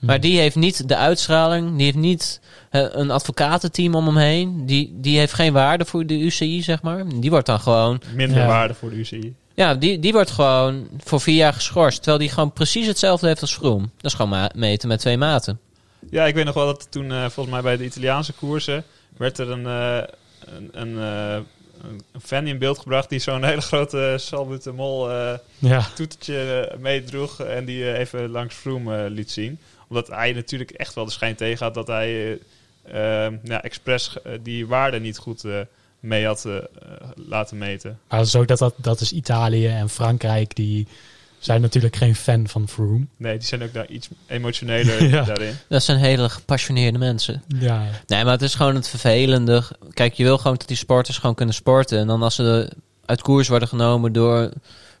Maar die heeft niet de uitstraling, die heeft niet eh, een advocatenteam om hem heen. Die, die heeft geen waarde voor de UCI, zeg maar. Die wordt dan gewoon minder Ja. waarde voor de UCI. ja, die, die wordt gewoon voor vier jaar geschorst. Terwijl die gewoon precies hetzelfde heeft als Vroom. Dat is gewoon ma- meten met twee maten. Ja, ik weet nog wel dat toen eh, volgens mij bij de Italiaanse koersen werd er een, eh, een, een, eh, een fan in beeld gebracht die zo'n hele grote salbutamol Ja, toetertje meedroeg en die even langs Froome eh, liet zien. Omdat hij natuurlijk echt wel de schijn tegen had dat hij eh, eh, ja, expres eh, die waarde niet goed eh, mee had laten meten. maar zo dat, dat, dat is Italië en Frankrijk. Die zijn natuurlijk geen fan van Froome. Nee, die zijn ook daar iets emotioneler Ja. daarin. Dat zijn hele gepassioneerde mensen. Ja, Nee, maar het is gewoon het vervelende. Kijk, je wil gewoon dat die sporters gewoon kunnen sporten. En dan als ze uit koers worden genomen door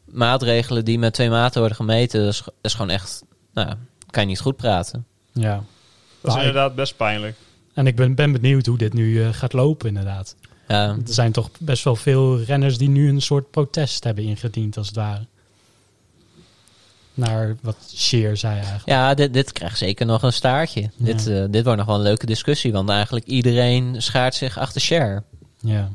maatregelen die met twee maten worden gemeten. Dat is, dat is gewoon echt, nou, kan je niet goed praten. ja. Dat is ik- inderdaad best pijnlijk. En ik ben, ben benieuwd hoe dit nu eh, gaat lopen, inderdaad. Ja, Er zijn toch best wel veel renners die nu een soort protest hebben ingediend, als het ware. Naar wat Sheer zei eigenlijk. ja dit, dit krijgt zeker nog een staartje. Dit, eh, dit wordt nog wel een leuke discussie. Want eigenlijk iedereen schaart zich achter share. Ja.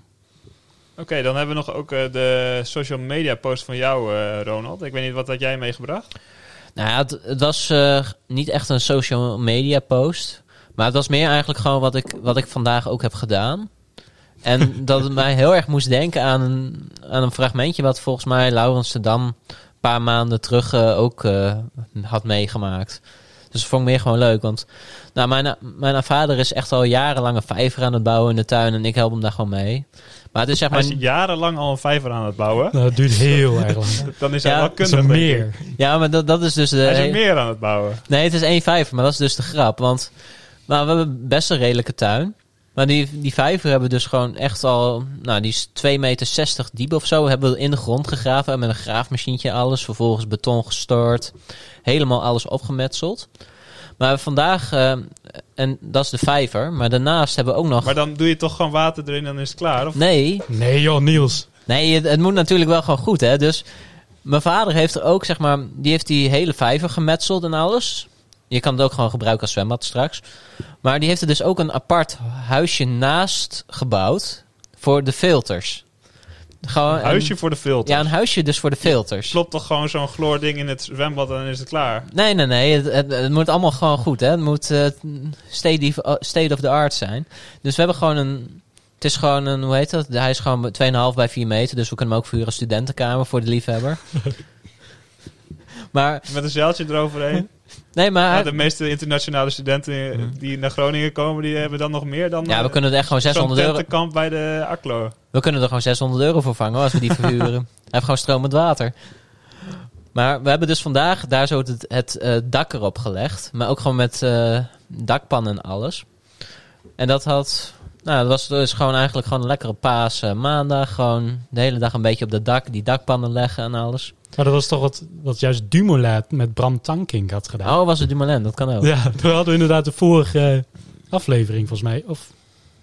Oké, dan hebben we nog ook eh, de social media post van jou, eh, Ronald. Ik weet niet, wat had jij meegebracht? Nou ja, het, het was eh, niet echt een social media post. Maar het was meer eigenlijk gewoon wat ik, wat ik vandaag ook heb gedaan. En dat het mij heel erg moest denken aan een, aan een fragmentje... wat volgens mij Laurens de Dam een paar maanden terug eh, ook eh, had meegemaakt. Dus dat vond ik meer gewoon leuk. Want nou, mijn, mijn vader is echt al jarenlang een vijver aan het bouwen in de tuin... en ik help hem daar gewoon mee. Maar het is zeg Hij maar... is jarenlang al een vijver aan het bouwen. Nou, dat duurt heel erg lang. Dan is hij Ja, wel is kundig. meer. Ja, maar dat, dat is dus de... Hij is een meer aan het bouwen. Nee, het is 1 vijver, maar dat is dus de grap. Want maar we hebben best een redelijke tuin. Maar die, die vijver hebben we dus gewoon echt al... Nou, die is 2,60 meter diep of zo. Hebben we in de grond gegraven. En met een graafmachientje alles. Vervolgens beton gestort. Helemaal alles opgemetseld. Maar vandaag... eh, en dat is de vijver. Maar daarnaast hebben we ook nog... Maar dan doe je toch gewoon water erin en dan is het klaar? Of? Nee, Nee joh, Niels. Nee, het, het moet natuurlijk wel gewoon goed, hè. Dus mijn vader heeft er ook, zeg maar... Die heeft die hele vijver gemetseld en alles. Je kan het ook gewoon gebruiken als zwembad straks. Maar die heeft er dus ook een apart huisje naast gebouwd... voor de filters. Gewoon Een huisje voor de filter. Ja, een huisje dus voor de filters. Klopt toch gewoon zo'n chloording in het zwembad en dan is het klaar? Nee, nee, nee. Het, het, het moet allemaal gewoon goed, hè. Het moet eh, state, of- state of the art zijn. Dus we hebben gewoon een... Het is gewoon een, hoe heet dat? Hij is gewoon 2,5 bij 4 meter. Dus we kunnen hem ook vuren als studentenkamer voor de liefhebber. maar, Met een zeiltje eroverheen. Nee, maar... Ja, de meeste internationale studenten die naar Groningen komen, die hebben dan nog meer dan Mhm. ja, we eh, kunnen er echt gewoon zo'n 600 euro... tentenkamp bij de Aklo. We kunnen er gewoon 600 euro voor vangen als we die verhuren. Hij heeft gewoon stromend water. Maar we hebben dus vandaag daar zo het, het eh, dak erop gelegd. Maar ook gewoon met eh, dakpan en alles. En dat had... Nou, dat was dus gewoon eigenlijk gewoon een lekkere paas eh, maandag. Gewoon de hele dag een beetje op dat dak, die dakpannen leggen en alles. Maar dat was toch wat, wat juist Dumoulin met Bram Tankink had gedaan. Oh, was het Dumoulin? Dat kan ook. Ja, we hadden inderdaad de vorige eh, aflevering volgens mij. Of,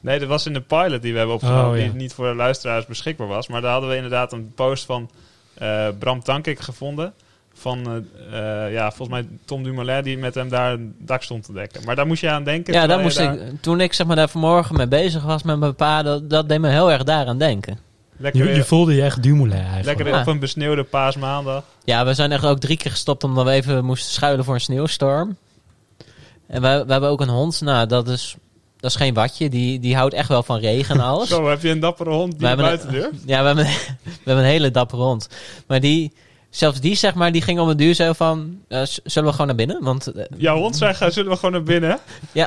Nee, dat was in de pilot die we hebben opgenomen, Oh, ja. die niet voor de luisteraars beschikbaar was. Maar daar hadden we inderdaad een post van eh, Bram Tankik gevonden. Van, eh, ja, volgens mij Tom Dumoulin, die met hem daar een dak stond te dekken. Maar daar moest je aan denken. Ja, daar moest ik, toen ik zeg maar daar vanmorgen mee bezig was met mijn pa, dat, dat deed me heel erg daaraan denken. Lekker, je, je voelde je echt Dumoulin eigenlijk. lekker Ja. op een besneeuwde paasmaandag. Ja, we zijn echt ook drie keer gestopt omdat we even moesten schuilen voor een sneeuwstorm. En we, we hebben ook een hond. Nou, dat is, dat is geen watje. Die, die houdt echt wel van regen en alles. Zo, heb je een dappere hond die buiten durft? Ja, we hebben, we hebben een hele dappere hond. Maar die, zelfs die zeg maar, die ging om het duur zo van... eh, zullen we gewoon naar binnen? Want eh, Jouw hond zegt, zullen we gewoon naar binnen?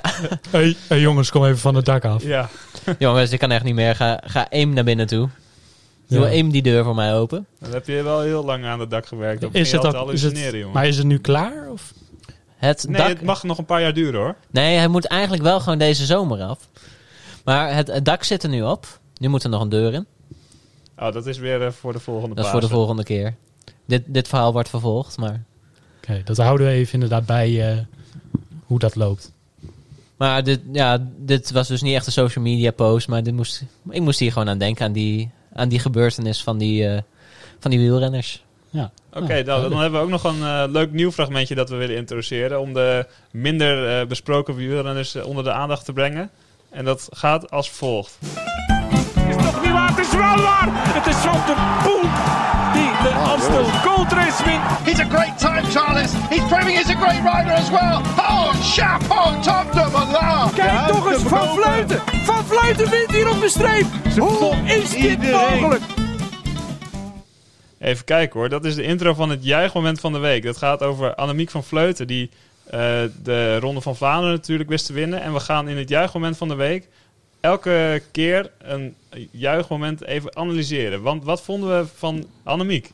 Hey, hey jongens, kom even van het dak af. Ja. jongens, ik kan echt niet meer. Ga, ga één naar binnen toe. Doe Ja. even die deur voor mij open. Dan heb je wel heel lang aan het dak gewerkt. Dan Is het dat, hallucineren, het, jongen. maar is het nu klaar? Of? Het Nee, dak... het mag nog een paar jaar duren hoor. Nee, hij moet eigenlijk wel gewoon deze zomer af. Maar het, het dak zit er nu op. Nu moet er nog een deur in. Oh, dat is weer eh, voor de volgende Dat is voor de volgende keer. Dit, dit verhaal wordt vervolgd, maar... Oké, dat houden we even inderdaad bij eh, hoe dat loopt. Maar dit, ja, dit was dus niet echt een social media post, maar dit moest, ik moest hier gewoon aan denken, aan die, aan die gebeurtenis van die, eh, van die wielrenners. Ja. Oké, nou, dan hebben we ook nog een eh, leuk nieuw fragmentje dat we willen introduceren. Om de minder eh, besproken wielrenners onder de aandacht te brengen. En dat gaat als volgt. is toch niet waar? Het is wel waar! Het is Van der Poel de Amstel Gold Race wint. He's a great time, Charles. He's proving he's a great rider as well. Oh, chapeau, top de Malard. Kijk toch eens, Van Vleuten! Van Vleuten wint hier op de streep! Hoe is dit mogelijk? Even kijken hoor, dat is de intro van het juichmoment van de week. Dat gaat over Annemiek van Vleuten, die eh, de Ronde van Vlaanderen natuurlijk wist te winnen. En we gaan in het juichmoment van de week elke keer een juichmoment even analyseren. Want wat vonden we van Annemiek?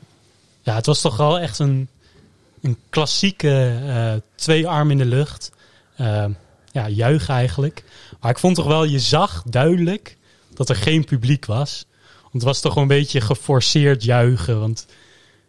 Ja, het was toch wel echt een, een klassieke eh, twee armen in de lucht. Eh, ja, juichen eigenlijk. Maar ik vond toch wel, je zag duidelijk dat er geen publiek was. Want het was toch wel een beetje geforceerd juichen. Want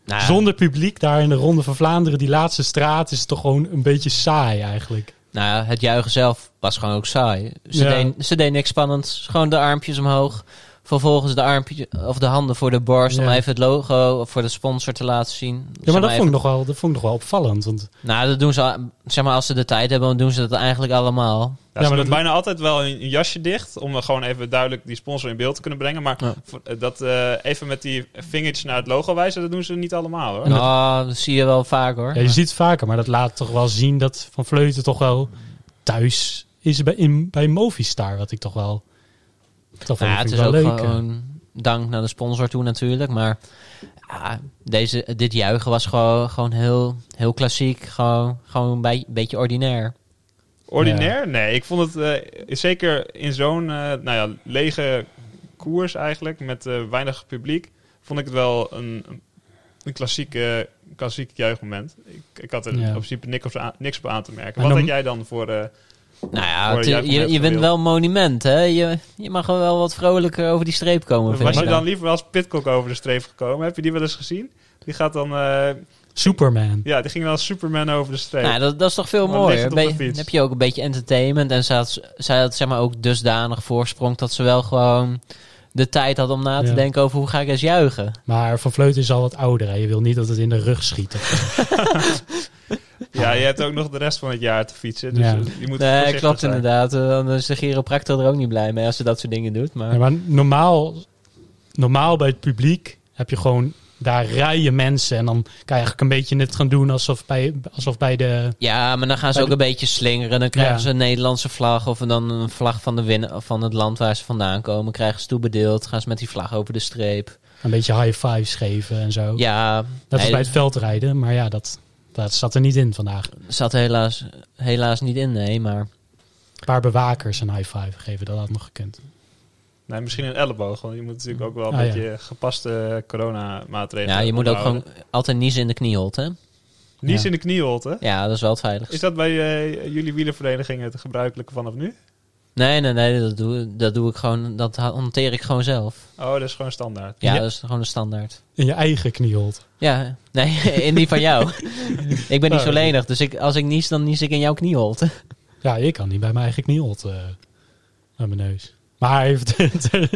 Nou, ja, zonder publiek daar in de Ronde van Vlaanderen, die laatste straat, is het toch gewoon een beetje saai eigenlijk. Nou ja, het juichen zelf was gewoon ook saai. Ze, Ja. deed, ze deed niks spannends. Gewoon de armpjes omhoog. Vervolgens de armpjes of de handen voor de borst om even het logo of voor de sponsor te laten zien. Ja, Zeg maar dat even- vond, ik nog wel, dat vond ik nog wel opvallend. Want Nou, dat doen ze, zeg maar, als ze de tijd hebben, dan doen ze dat eigenlijk allemaal. Ja, maar dat- bijna altijd wel een, jasje dicht. Om er gewoon even duidelijk die sponsor in beeld te kunnen brengen. Maar Ja. voor- eh, dat eh, even met die vingertjes naar het logo wijzen, dat doen ze niet allemaal hoor. Nou, dat zie je wel vaak hoor. ja, je ziet het vaker, maar dat laat toch wel zien dat Van Vleuten toch wel thuis is bij, in, bij Movistar. Wat ik toch wel. Toch wel, ja, het is ook wel leuk. eh. gewoon dank naar de sponsor toe natuurlijk. Maar ja, deze, dit juichen was gewoon, gewoon heel, heel klassiek. Gewoon, gewoon een beetje ordinair. Ordinair? Nee, ik vond het eh, zeker in zo'n eh, nou ja, lege koers eigenlijk, met eh, weinig publiek, vond ik het wel een, een klassiek, eh, klassiek juichmoment. Ik, ik had er Ja. in principe niks op, aan, niks op aan te merken. Maar Wat dan- had jij dan voor... eh, Nou ja, je, je, bent wel een monument hè. Je, je mag wel wat vrolijker over die streep komen. vind was je dan. dan liever als Pitcock over de streep gekomen? Heb je die wel eens gezien? Die gaat dan... eh, Superman. ja, die ging dan als Superman over de streep. Nou, dat, dat is toch veel Dan mooier. Dan heb je ook een beetje entertainment. En zij had, zij had zeg maar ook dusdanig voorsprong dat ze wel gewoon de tijd had om na te Ja. denken over hoe ga ik eens juichen. Maar Van Vleuten is al wat ouder. Hè? Je wil niet dat het in de rug schiet. ja, je hebt ook nog de rest van het jaar te fietsen. Dus Ja. je moet Nee, klopt zijn. inderdaad. Dan is de chiropractor er ook niet blij mee als ze dat soort dingen doet. Maar Ja, maar normaal, normaal bij het publiek heb je gewoon daar rijen mensen. En dan kan je eigenlijk een beetje net gaan doen alsof bij, alsof bij de... Ja, maar dan gaan ze ook de- een beetje slingeren. Dan krijgen Ja. ze een Nederlandse vlag of dan een vlag van, de win of van het land waar ze vandaan komen. Krijgen ze toebedeeld. Gaan ze met die vlag over de streep. Een beetje high fives geven en zo. Ja, dat is bij het veldrijden. Maar ja, dat, dat zat er niet in vandaag. zat helaas, helaas niet in, nee. Maar Een paar bewakers een high five geven, dat had nog gekund. Nee, misschien een elleboog. Want je moet natuurlijk ook wel een Ah, ja. beetje gepaste coronamaatregelen ja, je moet ook gewoon altijd niezen in de knieholte. hè? Niets Ja. in de knieholte. Ja, dat is wel het veiligste. Is dat bij eh, jullie wielervereniging het gebruikelijke vanaf nu? Nee, nee, nee, dat doe, dat doe ik gewoon, dat hanteer ik gewoon zelf. Oh, dat is gewoon standaard. Ja, Ja. dat is gewoon de standaard. In je eigen knieholt. Ja, nee, in die van jou. ik ben niet Oh, zo oké. lenig, dus ik, als ik nies, dan nies ik in jouw knieholte. Ja, ik kan niet bij mijn eigen knieholt eh aan mijn neus. Maar even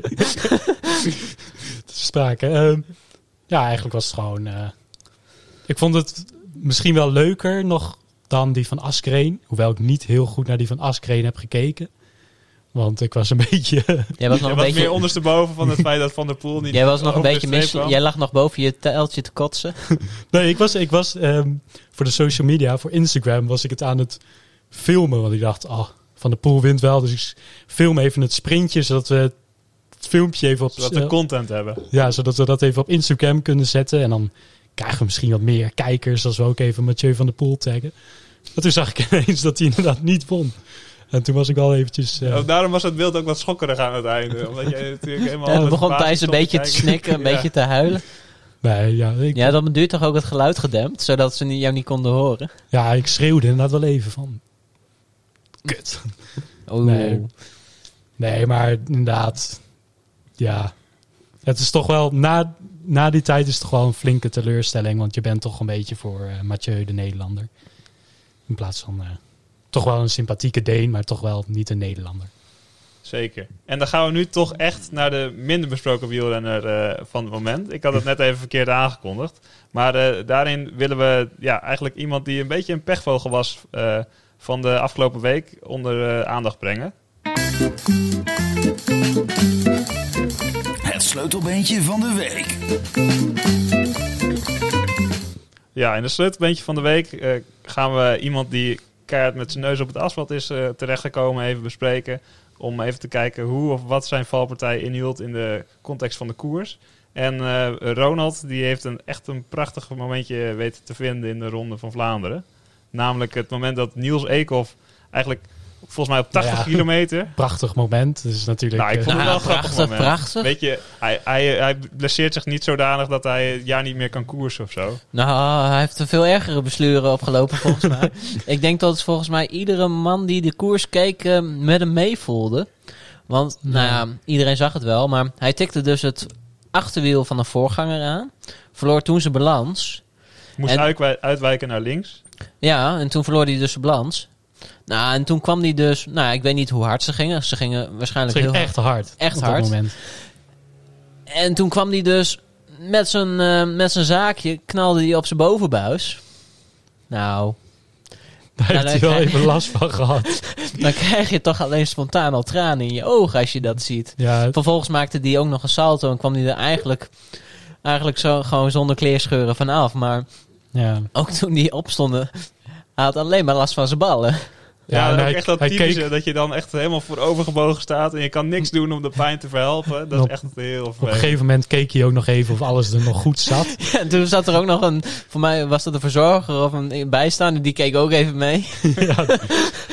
sprake. Ehm, ja, eigenlijk was het gewoon... eh, ik vond het misschien wel leuker nog dan die van Askreen. Hoewel ik niet heel goed naar die van Askreen heb gekeken. Want ik was een beetje... Jij was nog een beetje... meer ondersteboven van het feit dat Van der Poel niet Jij was nog een beetje mis. kwam. Jij lag nog boven je teltje te kotsen. Nee, ik was, ik was ehm, voor de social media, voor Instagram, was ik het aan het filmen. Want ik dacht, oh, Van de Poel wint wel. Dus ik film even het sprintje, zodat we het filmpje even op... Zodat we content hebben. Ja, zodat we dat even op Instagram kunnen zetten. En dan krijgen we misschien wat meer kijkers als we ook even Mathieu van der Poel taggen. Maar toen zag ik ineens dat hij inderdaad niet won. En toen was ik wel eventjes... eh, daarom was het beeld ook wat schokkerig aan het einde. Omdat jij natuurlijk helemaal... Ja, begon Thijs een beetje te snikken, een Ja. beetje te huilen. nee, ja, ik, Ja, dan duurt toch ook het geluid gedempt, zodat ze niet- jou niet konden horen. ja, ik schreeuwde inderdaad wel even van... Kut. Oh. Nee. Nee, maar inderdaad... Ja, het is toch wel... Na, na die tijd is het toch wel een flinke teleurstelling. Want je bent toch een beetje voor eh, Mathieu de Nederlander. In plaats van... eh, toch wel een sympathieke Deen, maar toch wel niet een Nederlander. Zeker. En dan gaan we nu toch echt naar de minder besproken wielrenner eh, van het moment. Ik had het net even verkeerd aangekondigd. Maar eh, daarin willen we ja, eigenlijk iemand die een beetje een pechvogel was eh, van de afgelopen week onder eh, aandacht brengen. Het sleutelbeentje van de week. Ja, in de sleutelbeentje van de week eh, gaan we iemand die keihard met zijn neus op het asfalt is eh, terechtgekomen even bespreken. Om even te kijken hoe of wat zijn valpartij inhield in de context van de koers. En Ronald die heeft een, echt een prachtig momentje weten te vinden in de Ronde van Vlaanderen. Namelijk het moment dat Niels Eekhoff eigenlijk volgens mij op 80 Nou ja. kilometer... Prachtig moment. Het is natuurlijk... Nou, ik eh, vond het wel Nou, een grappig prachtig, moment. prachtig. Weet je, hij, hij, hij blesseert zich niet zodanig dat hij het jaar niet meer kan koersen of zo. Nou, hij heeft er veel ergere besluren opgelopen volgens mij. Ik denk dat het volgens mij iedere man die de koers keek eh, met hem meevoelde. Want, nou ja, iedereen zag het wel. Maar hij tikte dus het achterwiel van een voorganger aan. Verloor toen zijn balans. Moest En- uitwij- uitwijken naar links. Ja, en toen verloor hij dus zijn balans. Nou, en toen kwam hij dus... Nou, ik weet niet hoe hard ze gingen. Ze gingen waarschijnlijk ging heel echt hard. Echt op hard. Dat moment. En toen kwam hij dus met zijn, eh, met zijn zaakje, knalde hij op zijn bovenbuis. Nou, Daar heeft dan hij wel even last van gehad. dan krijg je toch alleen spontaan al tranen in je ogen als je dat ziet. Ja, Vervolgens maakte hij ook nog een salto en kwam hij er eigenlijk, eigenlijk zo, gewoon zonder kleerscheuren vanaf. Maar ja. ook toen hij opstond, hij had alleen maar last van zijn ballen. Ja, ook hij- echt dat hij typische keek- dat je dan echt helemaal voorovergebogen staat en je kan niks doen om de pijn te verhelpen. Dat Op- is echt heel Op een gegeven moment keek hij ook nog even of alles er nog goed zat. En toen zat er ook nog een, voor mij was dat een verzorger of een bijstaander, die keek ook even mee. ja, dat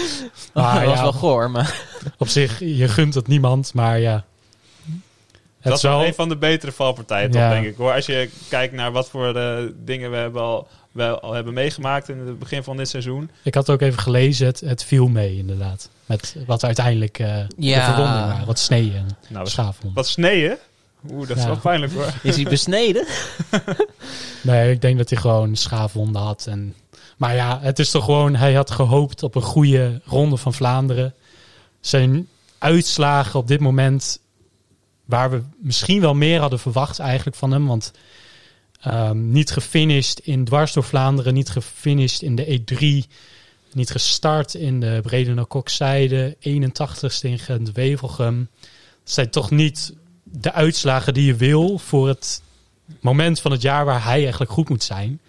Maar was ja. wel goor, maar... op zich, je gunt het niemand, maar ja. Het dat is is wel een van de betere valpartijen, toch, Ja. denk ik. Hoor. Als je kijkt naar wat voor eh, dingen we hebben al, wel al hebben meegemaakt in het begin van dit seizoen. ik had ook even gelezen, het, het viel mee inderdaad. Met wat uiteindelijk eh de Ja. verwondingen waren. Wat sneeën en Nou, wat sneeën. Oeh, dat is Ja. wel pijnlijk hoor. Is hij besneden? Nee, ik denk dat hij gewoon schaafwonden had. En, maar ja, het is toch gewoon, hij had gehoopt op een goede ronde van Vlaanderen. Zijn uitslagen op dit moment, waar we misschien wel meer hadden verwacht eigenlijk van hem. Want ehm, niet gefinished in dwars door Vlaanderen, niet gefinished in de E3. Niet gestart in de Brede Kokzijde, 81ste in Gent-Wevelgem. Het zijn toch niet de uitslagen die je wil voor het moment van het jaar waar hij eigenlijk goed moet zijn.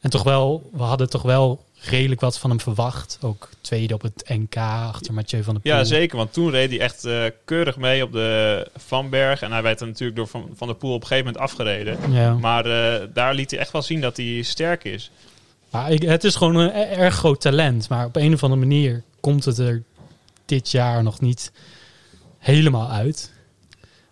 En toch wel, we hadden toch wel redelijk wat van hem verwacht. Ook tweede op het NK achter Mathieu van der Poel. Ja, zeker. Want toen reed hij echt eh, keurig mee op de Vanberg. En hij werd er natuurlijk door Van, van der Poel op een gegeven moment afgereden. Ja. Maar eh, daar liet hij echt wel zien dat hij sterk is. Maar ik, het is gewoon een e- erg groot talent. Maar op een of andere manier komt het er dit jaar nog niet helemaal uit.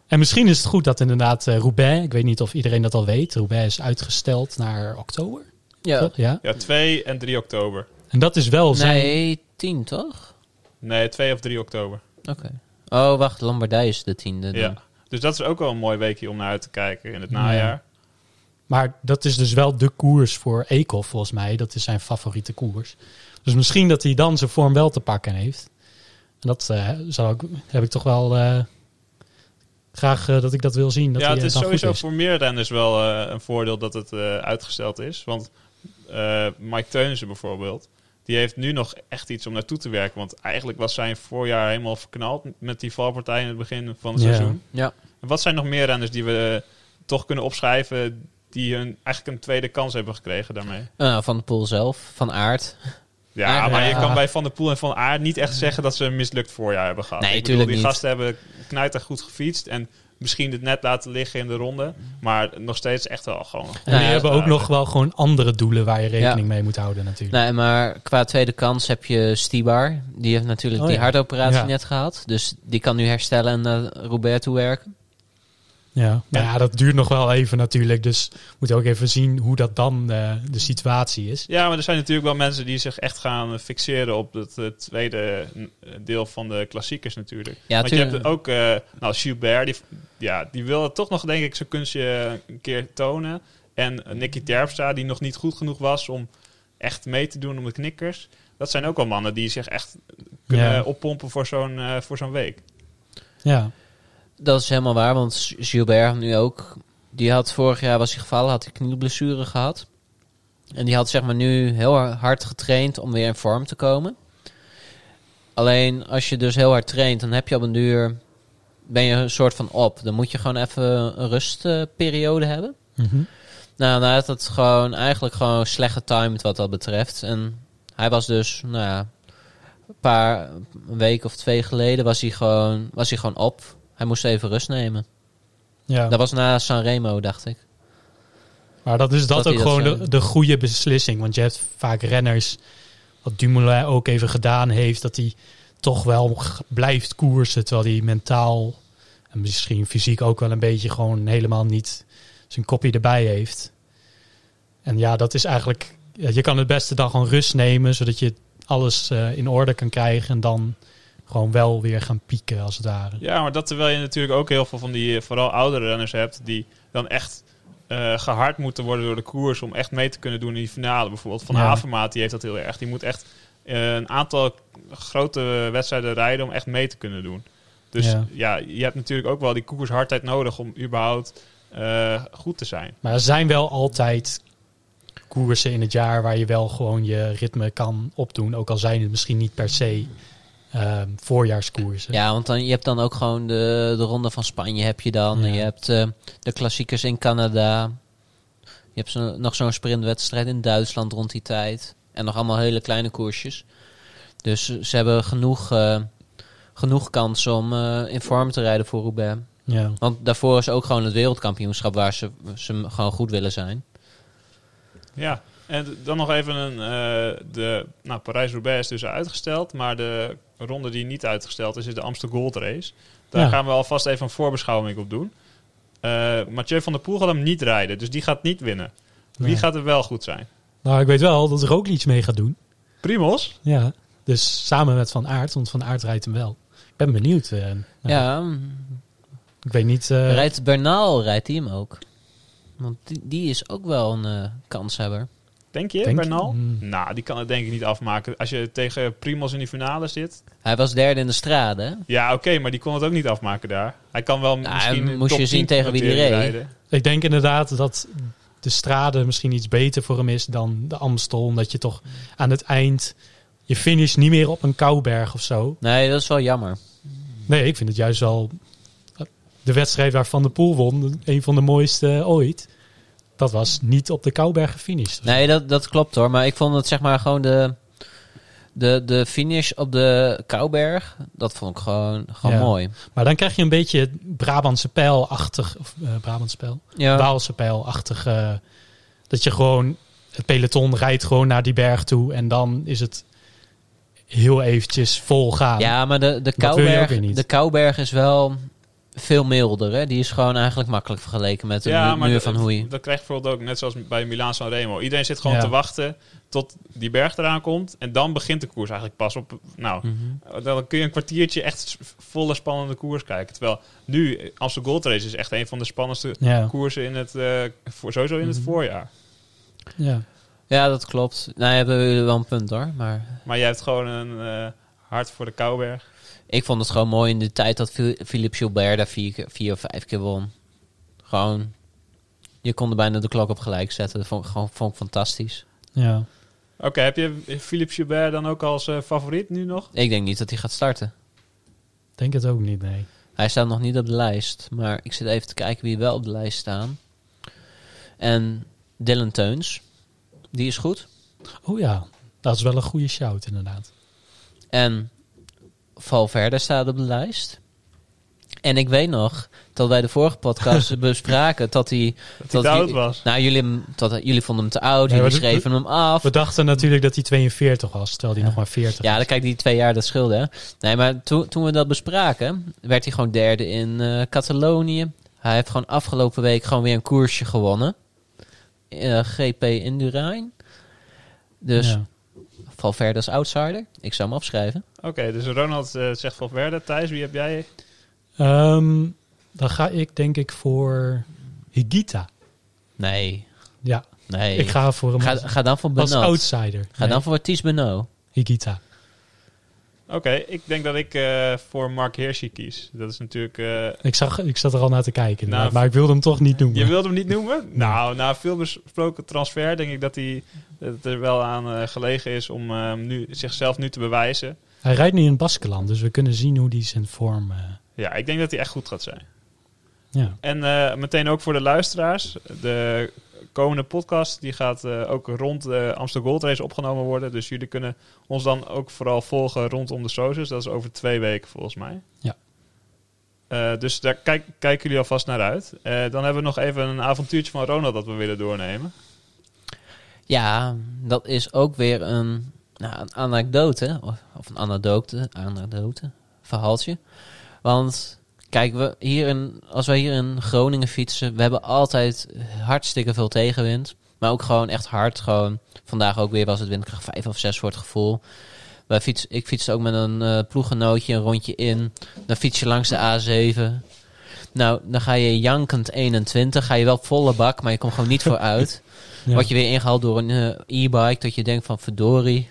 En misschien is het goed dat inderdaad eh, Roubaix, ik weet niet of iedereen dat al weet, Roubaix is uitgesteld naar oktober. Ja. toch? ja. Ja, 2 en 3 oktober. En dat is wel zijn... Nee, 10 toch? Nee, 2 of 3 oktober. Oké. Oh, wacht, Lombardij is de tiende. dan. Ja. Dus dat is ook wel een mooi weekje om naar uit te kijken in het najaar. Maar dat is dus wel de koers voor Eekhoff volgens mij. Dat is zijn favoriete koers. Dus misschien dat hij dan zijn vorm wel te pakken heeft. En dat eh, zou ik, heb ik toch wel eh, graag eh, dat ik dat wil zien. Dat ja, hij, het is dan goed sowieso is. voor meer renners wel eh, een voordeel dat het eh, uitgesteld is. Want eh, Mike Teunissen bijvoorbeeld, die heeft nu nog echt iets om naartoe te werken. Want eigenlijk was zijn voorjaar helemaal verknald met die valpartij in het begin van het seizoen. Ja. En wat zijn nog meer renners die we eh, toch kunnen opschrijven die een, eigenlijk een tweede kans hebben gekregen daarmee? Eh, van de Poel zelf, van Aard. Ja, maar je kan bij Van der Poel en Van Aard niet echt zeggen dat ze een mislukt voorjaar hebben gehad. Nee, Ik bedoel, tuurlijk die niet. gasten hebben knijter goed gefietst. En misschien het net laten liggen in de ronde. Maar nog steeds echt wel gewoon... En Nou die ja, hebben ook nog wel gewoon andere doelen waar je rekening Ja. mee moet houden natuurlijk. Nee, maar qua tweede kans heb je Stibar. Die heeft natuurlijk Oh, die ja. hartoperatie Ja. net gehad. Dus die kan nu herstellen en naar Robert toe werken. Ja, maar ja, dat duurt nog wel even natuurlijk. Dus we moeten ook even zien hoe dat dan eh, de situatie is. Ja, maar er zijn natuurlijk wel mensen die zich echt gaan fixeren op het, tweede deel van de klassiekers natuurlijk. Ja, Want je hebt tuurlijk. ook, eh nou, Gilbert, die, ja, die wil het toch nog denk ik zijn kunstje een keer tonen. En eh, Nicky Terpstra, die nog niet goed genoeg was om echt mee te doen om de knikkers. Dat zijn ook wel mannen die zich echt kunnen Ja. oppompen voor zo'n voor zo'n week. Ja, Dat is helemaal waar, want Gilbert nu ook. Die had vorig jaar was hij gevallen, had hij knieblessure gehad. En die had zeg maar nu heel hard getraind om weer in vorm te komen. Alleen als je dus heel hard traint, dan heb je op een duur ben je een soort van op. Dan moet je gewoon even een rustperiode hebben. Mhm. Nou, nou had het gewoon eigenlijk gewoon slecht getimed wat dat betreft. En hij was dus, nou ja, een paar week of twee geleden was hij gewoon, was hij gewoon op. Hij moest even rust nemen. ja. Dat was na Sanremo, dacht ik. maar dat is dat, dat ook dat gewoon de, de goede beslissing. Want je hebt vaak renners, wat Dumoulin ook even gedaan heeft, dat hij toch wel blijft koersen. Terwijl hij mentaal en misschien fysiek ook wel een beetje gewoon helemaal niet zijn kopje erbij heeft. En ja, dat is eigenlijk... Je kan het beste dan gewoon rust nemen, zodat je alles eh, in orde kan krijgen. En dan gewoon wel weer gaan pieken, als het ware. Ja, maar dat terwijl je natuurlijk ook heel veel van die, vooral oudere renners hebt, die dan echt eh, gehard moeten worden door de koers om echt mee te kunnen doen in die finale. Bijvoorbeeld Van Ja. Avermaat, die heeft dat heel erg. Die moet echt eh, een aantal grote wedstrijden rijden om echt mee te kunnen doen. Dus Ja. ja, je hebt natuurlijk ook wel die koershardheid nodig om überhaupt eh, goed te zijn. Maar er zijn wel altijd koersen in het jaar waar je wel gewoon je ritme kan opdoen. Ook al zijn het misschien niet per se ehm, voorjaarskoersen. Ja, want dan, je hebt dan ook gewoon de, de Ronde van Spanje heb je dan. Ja. Je hebt eh, de klassiekers in Canada. Je hebt zo, nog zo'n sprintwedstrijd in Duitsland rond die tijd. En nog allemaal hele kleine koersjes. Dus ze hebben genoeg, eh, genoeg kans om eh, in vorm te rijden voor Roubaix. Ja. Want daarvoor is ook gewoon het wereldkampioenschap waar ze, ze gewoon goed willen zijn. Ja, en dan nog even een, eh, de nou, Parijs-Roubaix is dus uitgesteld, maar de ronde die niet uitgesteld is, is de Amsterdam Gold Race. Daar Ja. gaan we alvast even een voorbeschouwing op doen. Eh Mathieu van der Poel gaat hem niet rijden, dus die gaat niet winnen. Wie Nee. gaat er wel goed zijn? Nou, ik weet wel dat er ook iets mee gaat doen. Primos? Ja. Dus samen met Van Aert, want Van Aert rijdt hem wel. Ik ben benieuwd. eh, nou, Ja, Ik weet niet... eh, rijdt Bernal rijdt hij hem ook. Want die, die is ook wel een kanshebber. Denk je, Denk- Bernal? Hmm. Nou, die kan het denk ik niet afmaken. Als je tegen Primos in die finale zit. Hij was derde in de strade. hè? Ja, oké, maar die kon het ook niet afmaken daar. Hij kan wel misschien een moest top je zien 10 tegen wie die reed. rijden. Ik denk inderdaad dat de strade misschien iets beter voor hem is dan de Amstel. Omdat je toch aan het eind... Je finish niet meer op een kouberg of zo. Nee, dat is wel jammer. Nee, ik vind het juist wel... De wedstrijd waar Van der Poel won, een van de mooiste ooit. Dat was niet op de Kouberg gefinished. Nee, dat, dat klopt hoor. Maar ik vond het zeg maar gewoon de, de, de finish op de Kouberg. Dat vond ik gewoon, gewoon Ja. mooi. Maar dan krijg je een beetje Brabantse pijlachtig... Of eh, Brabantse pijl? Ja. Waalse pijlachtig... dat je gewoon... Het peloton rijdt gewoon naar die berg toe. En dan is het heel eventjes vol gaan. Ja, maar de, de, Kouberg, de Kouberg is wel veel milder. Hè? Die is gewoon eigenlijk makkelijk vergeleken met de Ja, muur van Hoei. Dat krijg je bijvoorbeeld ook net zoals bij Milaan San Remo. Iedereen zit gewoon Ja. te wachten tot die berg eraan komt. En dan begint de koers eigenlijk pas op. Nou, Mhm. dan kun je een kwartiertje echt volle spannende koers kijken. Terwijl nu, eh, Amsterdam Gold Race is echt een van de spannendste Ja. koersen in het, eh, voor, sowieso in het Mhm. voorjaar. ja. Ja, dat klopt. Nou, hebben jullie wel een punt hoor. Maar Maar jij hebt gewoon een eh, hart voor de Kouberg. Ik vond het gewoon mooi in de tijd dat Phil- Philippe Gilbert daar vier, keer- vier of vijf keer won. Gewoon, je kon er bijna de klok op gelijk zetten. Dat vond ik, gewoon, vond ik fantastisch. ja. Oké, heb je Philippe Gilbert dan ook als eh, favoriet nu nog? Ik denk niet dat hij gaat starten. Denk het ook niet, nee. Hij staat nog niet op de lijst. Maar ik zit even te kijken wie wel op de lijst staan. En Dylan Teuns. Die is goed. Oh ja, dat is wel een goede shout inderdaad. En Valverde staat op de lijst. En ik weet nog dat wij de vorige podcast bespraken dat hij... Dat hij oud was. Nou, jullie, dat, jullie vonden hem te oud, jullie schreven hem af. We dachten natuurlijk dat hij 42 was, terwijl hij Ja. nog maar 40 Ja, dan kijk die twee jaar dat scheelde. Hè? Nee, maar toen, toen we dat bespraken, werd hij gewoon derde in eh, Catalonië. Hij heeft gewoon afgelopen week gewoon weer een koersje gewonnen. Eh, GP Indurain. Dus Ja. Valverde als outsider. Ik zou hem afschrijven. Oké, dus Ronald eh, zegt Valverde. Thijs, wie heb jij? Ehm, dan ga ik denk ik voor Higita. Nee, Ja, nee. ik ga voor hem ga, als, ga dan voor als Benoot. outsider. Ga dan voor Ties Benoot. Higita. Oké, ik denk dat ik eh, voor Mark Hirschi kies. Dat is natuurlijk... eh, Ik, zag, ik zat er al naar te kijken, Nou, maar ik wilde hem toch niet noemen. je wilde hem niet noemen? Nou, na veel besproken transfer denk ik dat hij dat het er wel aan eh, gelegen is om nu, zichzelf nu te bewijzen. Hij rijdt nu in Baskeland, dus we kunnen zien hoe die zijn vorm... Ja, ik denk dat hij echt goed gaat zijn. ja. En meteen ook voor de luisteraars. De komende podcast die gaat eh, ook rond de Amsterdam Gold Race opgenomen worden. Dus jullie kunnen ons dan ook vooral volgen rondom de socials. Dat is over twee weken volgens mij. Ja. Eh, dus daar kijk, kijken jullie alvast naar uit. Eh, dan hebben we nog even een avontuurtje van Ronald dat we willen doornemen. Ja, dat is ook weer een, nou, een anekdote. Of, of een anekdote, anekdote, verhaaltje. Want kijk, we hier in, als wij hier in Groningen fietsen, we hebben altijd hartstikke veel tegenwind. Maar ook gewoon echt hard. Gewoon, vandaag ook weer was het windkracht 5 of 6 voor het gevoel. Wij fiets, ik fietste ook met een eh ploeggenootje een rondje in. Dan fiets je langs de A7. Nou, dan ga je jankend 21. Ga je wel volle bak, maar je komt gewoon niet vooruit. Ja. Word je weer ingehaald door een eh, e-bike. Dat je denkt van verdorie.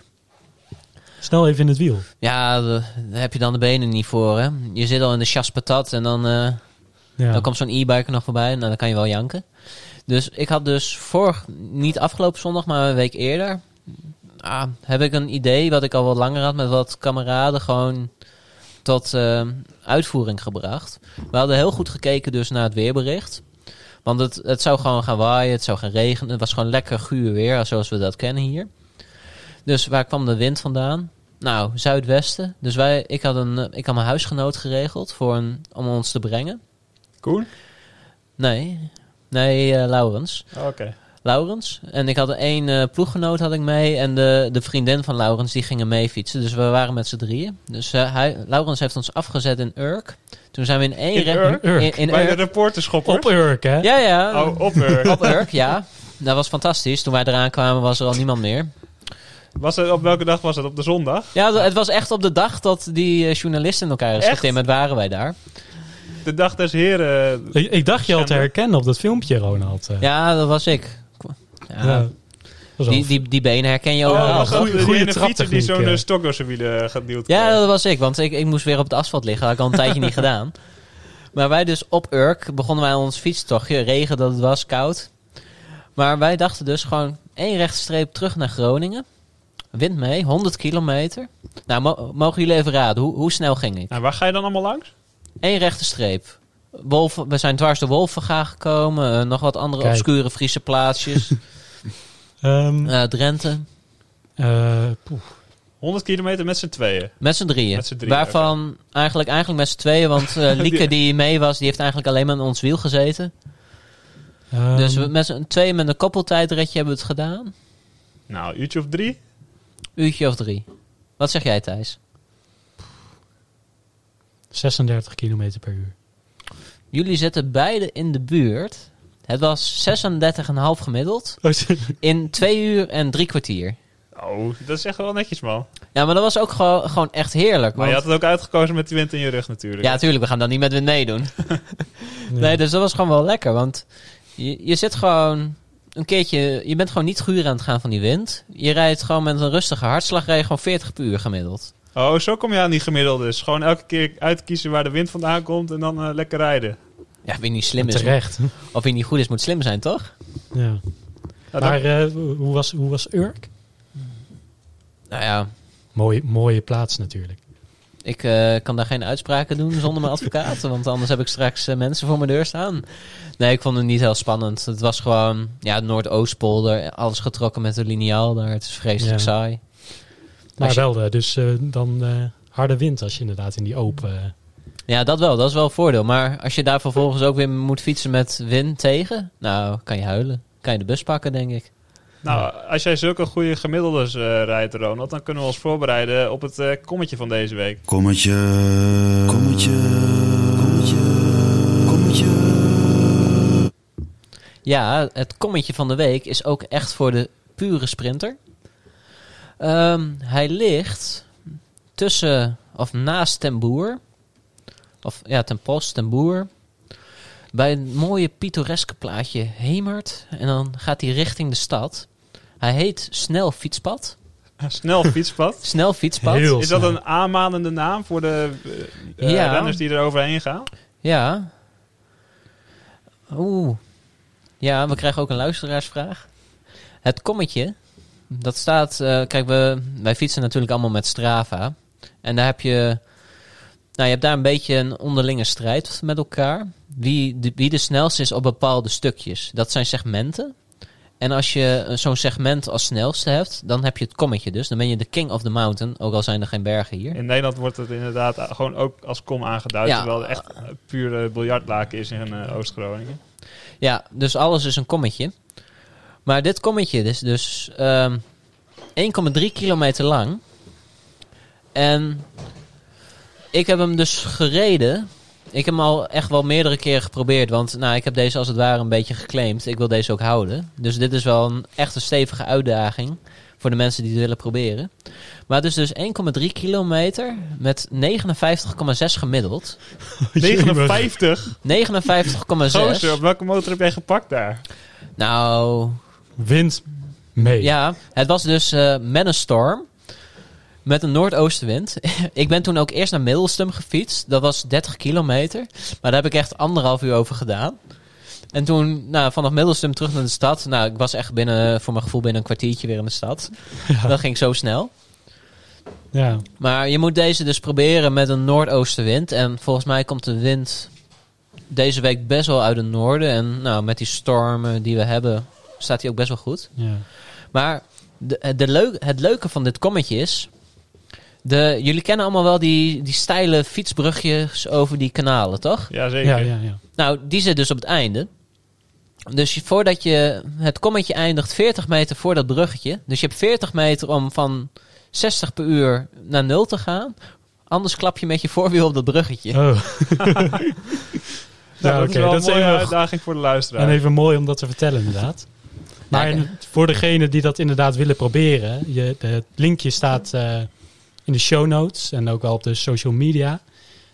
Snel even in het wiel. Ja, daar heb je dan de benen niet voor. Hè? Je zit al in de chaspatat en dan, eh, Ja. dan komt zo'n e-bike nog voorbij. Nou, dan kan je wel janken. Dus ik had dus vorig, niet afgelopen zondag, maar een week eerder. ah, heb ik een idee wat ik al wat langer had met wat kameraden gewoon tot eh, uitvoering gebracht. We hadden heel goed gekeken dus naar het weerbericht. Want het, het zou gewoon gaan waaien, het zou gaan regenen. Het was gewoon lekker guur weer, zoals we dat kennen hier. Dus waar kwam de wind vandaan? Nou, zuidwesten. Dus wij, ik, had een, eh, ik had mijn huisgenoot geregeld voor een, om ons te brengen. Koen? Nee, nee, eh, Laurens. Oh, Oké. Laurens. En ik had één eh ploeggenoot had ik mee. En de, de vriendin van Laurens, die gingen mee fietsen. Dus we waren met z'n drieën. Dus eh, hij, Laurens heeft ons afgezet in Urk. Toen zijn we in één... In re- Urk? In, in Bij de Urk. reporterschopper. Op Urk, hè? Ja, ja. Oh, op Urk. Op Urk, ja. Dat was fantastisch. Toen wij eraan kwamen was er al niemand meer. Was het, op welke dag was het? Op de zondag? Ja, het was echt op de dag dat die eh, journalisten in elkaar is Echt? getimmerd, waren wij daar. De dag des heren. Ik, ik dacht je al te herkennen op dat filmpje, Ronald. eh. Ja, dat was ik. Ja, Die, die, die benen herken je Oh, overal. was dat goeie- die fietser die zo'n eh. eh, stok door zijn wielen gaat duwt. Ja, dat was ik, want ik, ik moest weer op het asfalt liggen. Dat had ik al een tijdje niet gedaan. Maar wij dus op Urk begonnen wij ons fietstochtje. Regen dat het was, koud. Maar wij dachten dus gewoon één rechte streep terug naar Groningen. Wind mee, 100 kilometer. Nou, mo- mogen jullie even raden, hoe, hoe snel ging ik? Nou, waar ga je dan allemaal langs? Eén rechte streep. Wolven, we zijn dwars de Wolvenga gekomen. eh, nog wat andere Kijk. obscure Friese plaatsjes. Ehm, Eh, Drenthe. eh, poeh. 100 kilometer met z'n tweeën. Met z'n drieën. Drieën, Waarvan eigenlijk, eigenlijk met z'n tweeën. Want eh, Lieke die mee was, die heeft eigenlijk alleen maar in ons wiel gezeten. Ehm, dus we, met z'n tweeën met een koppeltijdritje hebben we het gedaan. Nou, uurtje of drie? Uurtje of drie. Wat zeg jij Thijs? 36 kilometer per uur. Jullie zitten beide in de buurt. Het was 36,5 gemiddeld. In twee uur en drie kwartier. Oh, dat is echt wel netjes, man. Ja, maar dat was ook gewoon, gewoon echt heerlijk. Maar je want- had het ook uitgekozen met die wind in je rug natuurlijk. Ja, tuurlijk, we gaan dat niet met wind meedoen. Nee, dus dat was gewoon wel lekker. Want je, je zit gewoon een keertje... Je bent gewoon niet guur aan het gaan van die wind. Je rijdt gewoon met een rustige hartslag. Rij je gewoon 40 per uur gemiddeld. Oh, zo kom je aan die gemiddelde. Dus gewoon elke keer uitkiezen waar de wind vandaan komt en dan eh, lekker rijden. Ja, wie niet slim is... Terecht. Of wie niet goed is, moet slim zijn, toch? Ja. Nou, dan- Maar eh, hoe, was, hoe was Urk? Nou ja, Mooie, mooie plaats natuurlijk. Ik eh, kan daar geen uitspraken doen zonder mijn advocaat. want anders heb ik straks eh, mensen voor mijn deur staan. Nee, ik vond het niet heel spannend. Het was gewoon... Ja, Noordoostpolder. Alles getrokken met de liniaal daar. Het is vreselijk Ja. saai. Maar je- wel, eh, dus dan harde wind als je inderdaad in die open... Ja, dat wel. Dat is wel een voordeel. Maar als je daar vervolgens ook weer moet fietsen met wind tegen, nou, kan je huilen. Kan je de bus pakken, denk ik. Nou, als jij zulke goede gemiddeldes eh, rijdt, Ronald, dan kunnen we ons voorbereiden op het eh, kommetje van deze week. Kommetje. Kommetje. Kommetje. Kommetje. Ja, het kommetje van de week is ook echt voor de pure sprinter. Ehm, hij ligt tussen of naast Ten Boer. Of ja, Ten Post, Ten Boer. Bij een mooie pittoreske plaatje Hemert. En dan gaat hij richting de stad. Hij heet Snel Fietspad. Snel fietspad. Snel Fietspad. Heel Is dat een aanmanende naam voor de eh, eh, Ja. renners die er overheen gaan? Ja. Oeh. Ja, we krijgen ook een luisteraarsvraag. Het kommetje, dat staat... eh, kijk, we, wij fietsen natuurlijk allemaal met Strava. En daar heb je... Nou, je hebt daar een beetje een onderlinge strijd met elkaar. Wie de, wie de snelste is op bepaalde stukjes. Dat zijn segmenten. En als je eh, zo'n segment als snelste hebt, dan heb je het kommetje dus. Dan ben je de king of the mountain, ook al zijn er geen bergen hier. In Nederland wordt het inderdaad gewoon ook als kom aangeduid. Ja. Terwijl het echt eh, puur eh, biljartlaken is in eh, Oost-Groningen. Ja, dus alles is een kommetje. Maar dit kommetje is dus ehm 1,3 kilometer lang. En ik heb hem dus gereden. Ik heb hem al echt wel meerdere keren geprobeerd. Want nou, ik heb deze als het ware een beetje geclaimd. Ik wil deze ook houden. Dus dit is wel een echt een stevige uitdaging. Voor de mensen die het willen proberen. Maar het is dus 1,3 kilometer met 59,6 gemiddeld. 59? 59,6. Gozer, op welke motor heb jij gepakt daar? Nou, Wind mee. Ja, het was dus eh, met een storm. Met een noordoostenwind. ik ben toen ook eerst naar Middelstum gefietst. Dat was 30 kilometer. Maar daar heb ik echt anderhalf uur over gedaan. En toen nou, vanaf Middelstum terug naar de stad. Nou, ik was echt binnen, voor mijn gevoel binnen een kwartiertje weer in de stad. Dat ging zo snel. Ja. Maar je moet deze dus proberen met een noordoostenwind. En volgens mij komt de wind deze week best wel uit het noorden. En nou, met die stormen die we hebben, staat hij ook best wel goed. ja. Maar de, de leuk, het leuke van dit kommetje is... De, jullie kennen allemaal wel die, die steile fietsbrugjes over die kanalen, toch? Jazeker. Ja, ja, ja. Nou, die zit dus op het einde. Dus voordat je het kommetje eindigt, 40 meter voor dat bruggetje. Dus je hebt 40 meter om van 60 per uur naar 0 te gaan. Anders klap je met je voorwiel op dat bruggetje. Oh. Nou, ja, dat oké. is wel Dat een mooie even, uitdaging voor de luisteraar. en even mooi om dat te vertellen, inderdaad. Maar Ja, in- voor degene die dat inderdaad willen proberen, je, de, het linkje staat eh, in de show notes en ook wel op de social media.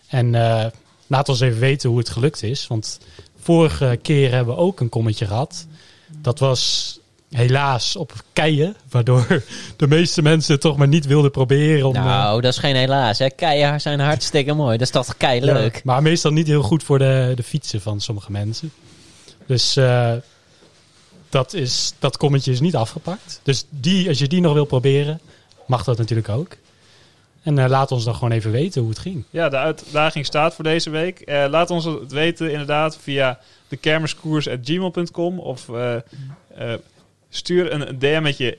En eh, laat ons even weten hoe het gelukt is. Want vorige keer hebben we ook een kommetje gehad. Dat was helaas op keien, waardoor de meeste mensen het toch maar niet wilden proberen. Om, eh, Nou, dat is geen helaas. Hè. Keien zijn hartstikke mooi. Dat is toch kei leuk. Ja, maar meestal niet heel goed voor de, de fietsen van sommige mensen. Dus eh, dat, is, dat kommetje is niet afgepakt. Dus die, als je die nog wil proberen, mag dat natuurlijk ook. En eh, laat ons dan gewoon even weten hoe het ging. Ja, de uitdaging staat voor deze week. Eh, laat ons het weten inderdaad via de kermiskoers.gmail.com of eh, eh, stuur een DM'tje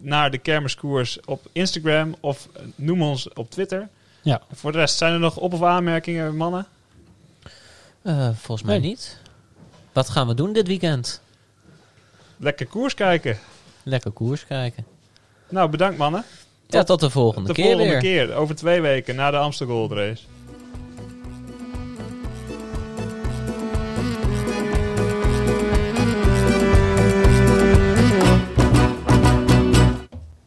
naar de kermiskoers op Instagram of noem ons op Twitter. Ja. Voor de rest, zijn er nog op- of aanmerkingen, mannen? Eh, volgens mij Nee. niet. Wat gaan we doen dit weekend? Lekker koers kijken. Lekker koers kijken. Nou, bedankt mannen. Ja, tot de volgende de keer volgende weer. keer, over twee weken, na de Amsterdam Gold Race.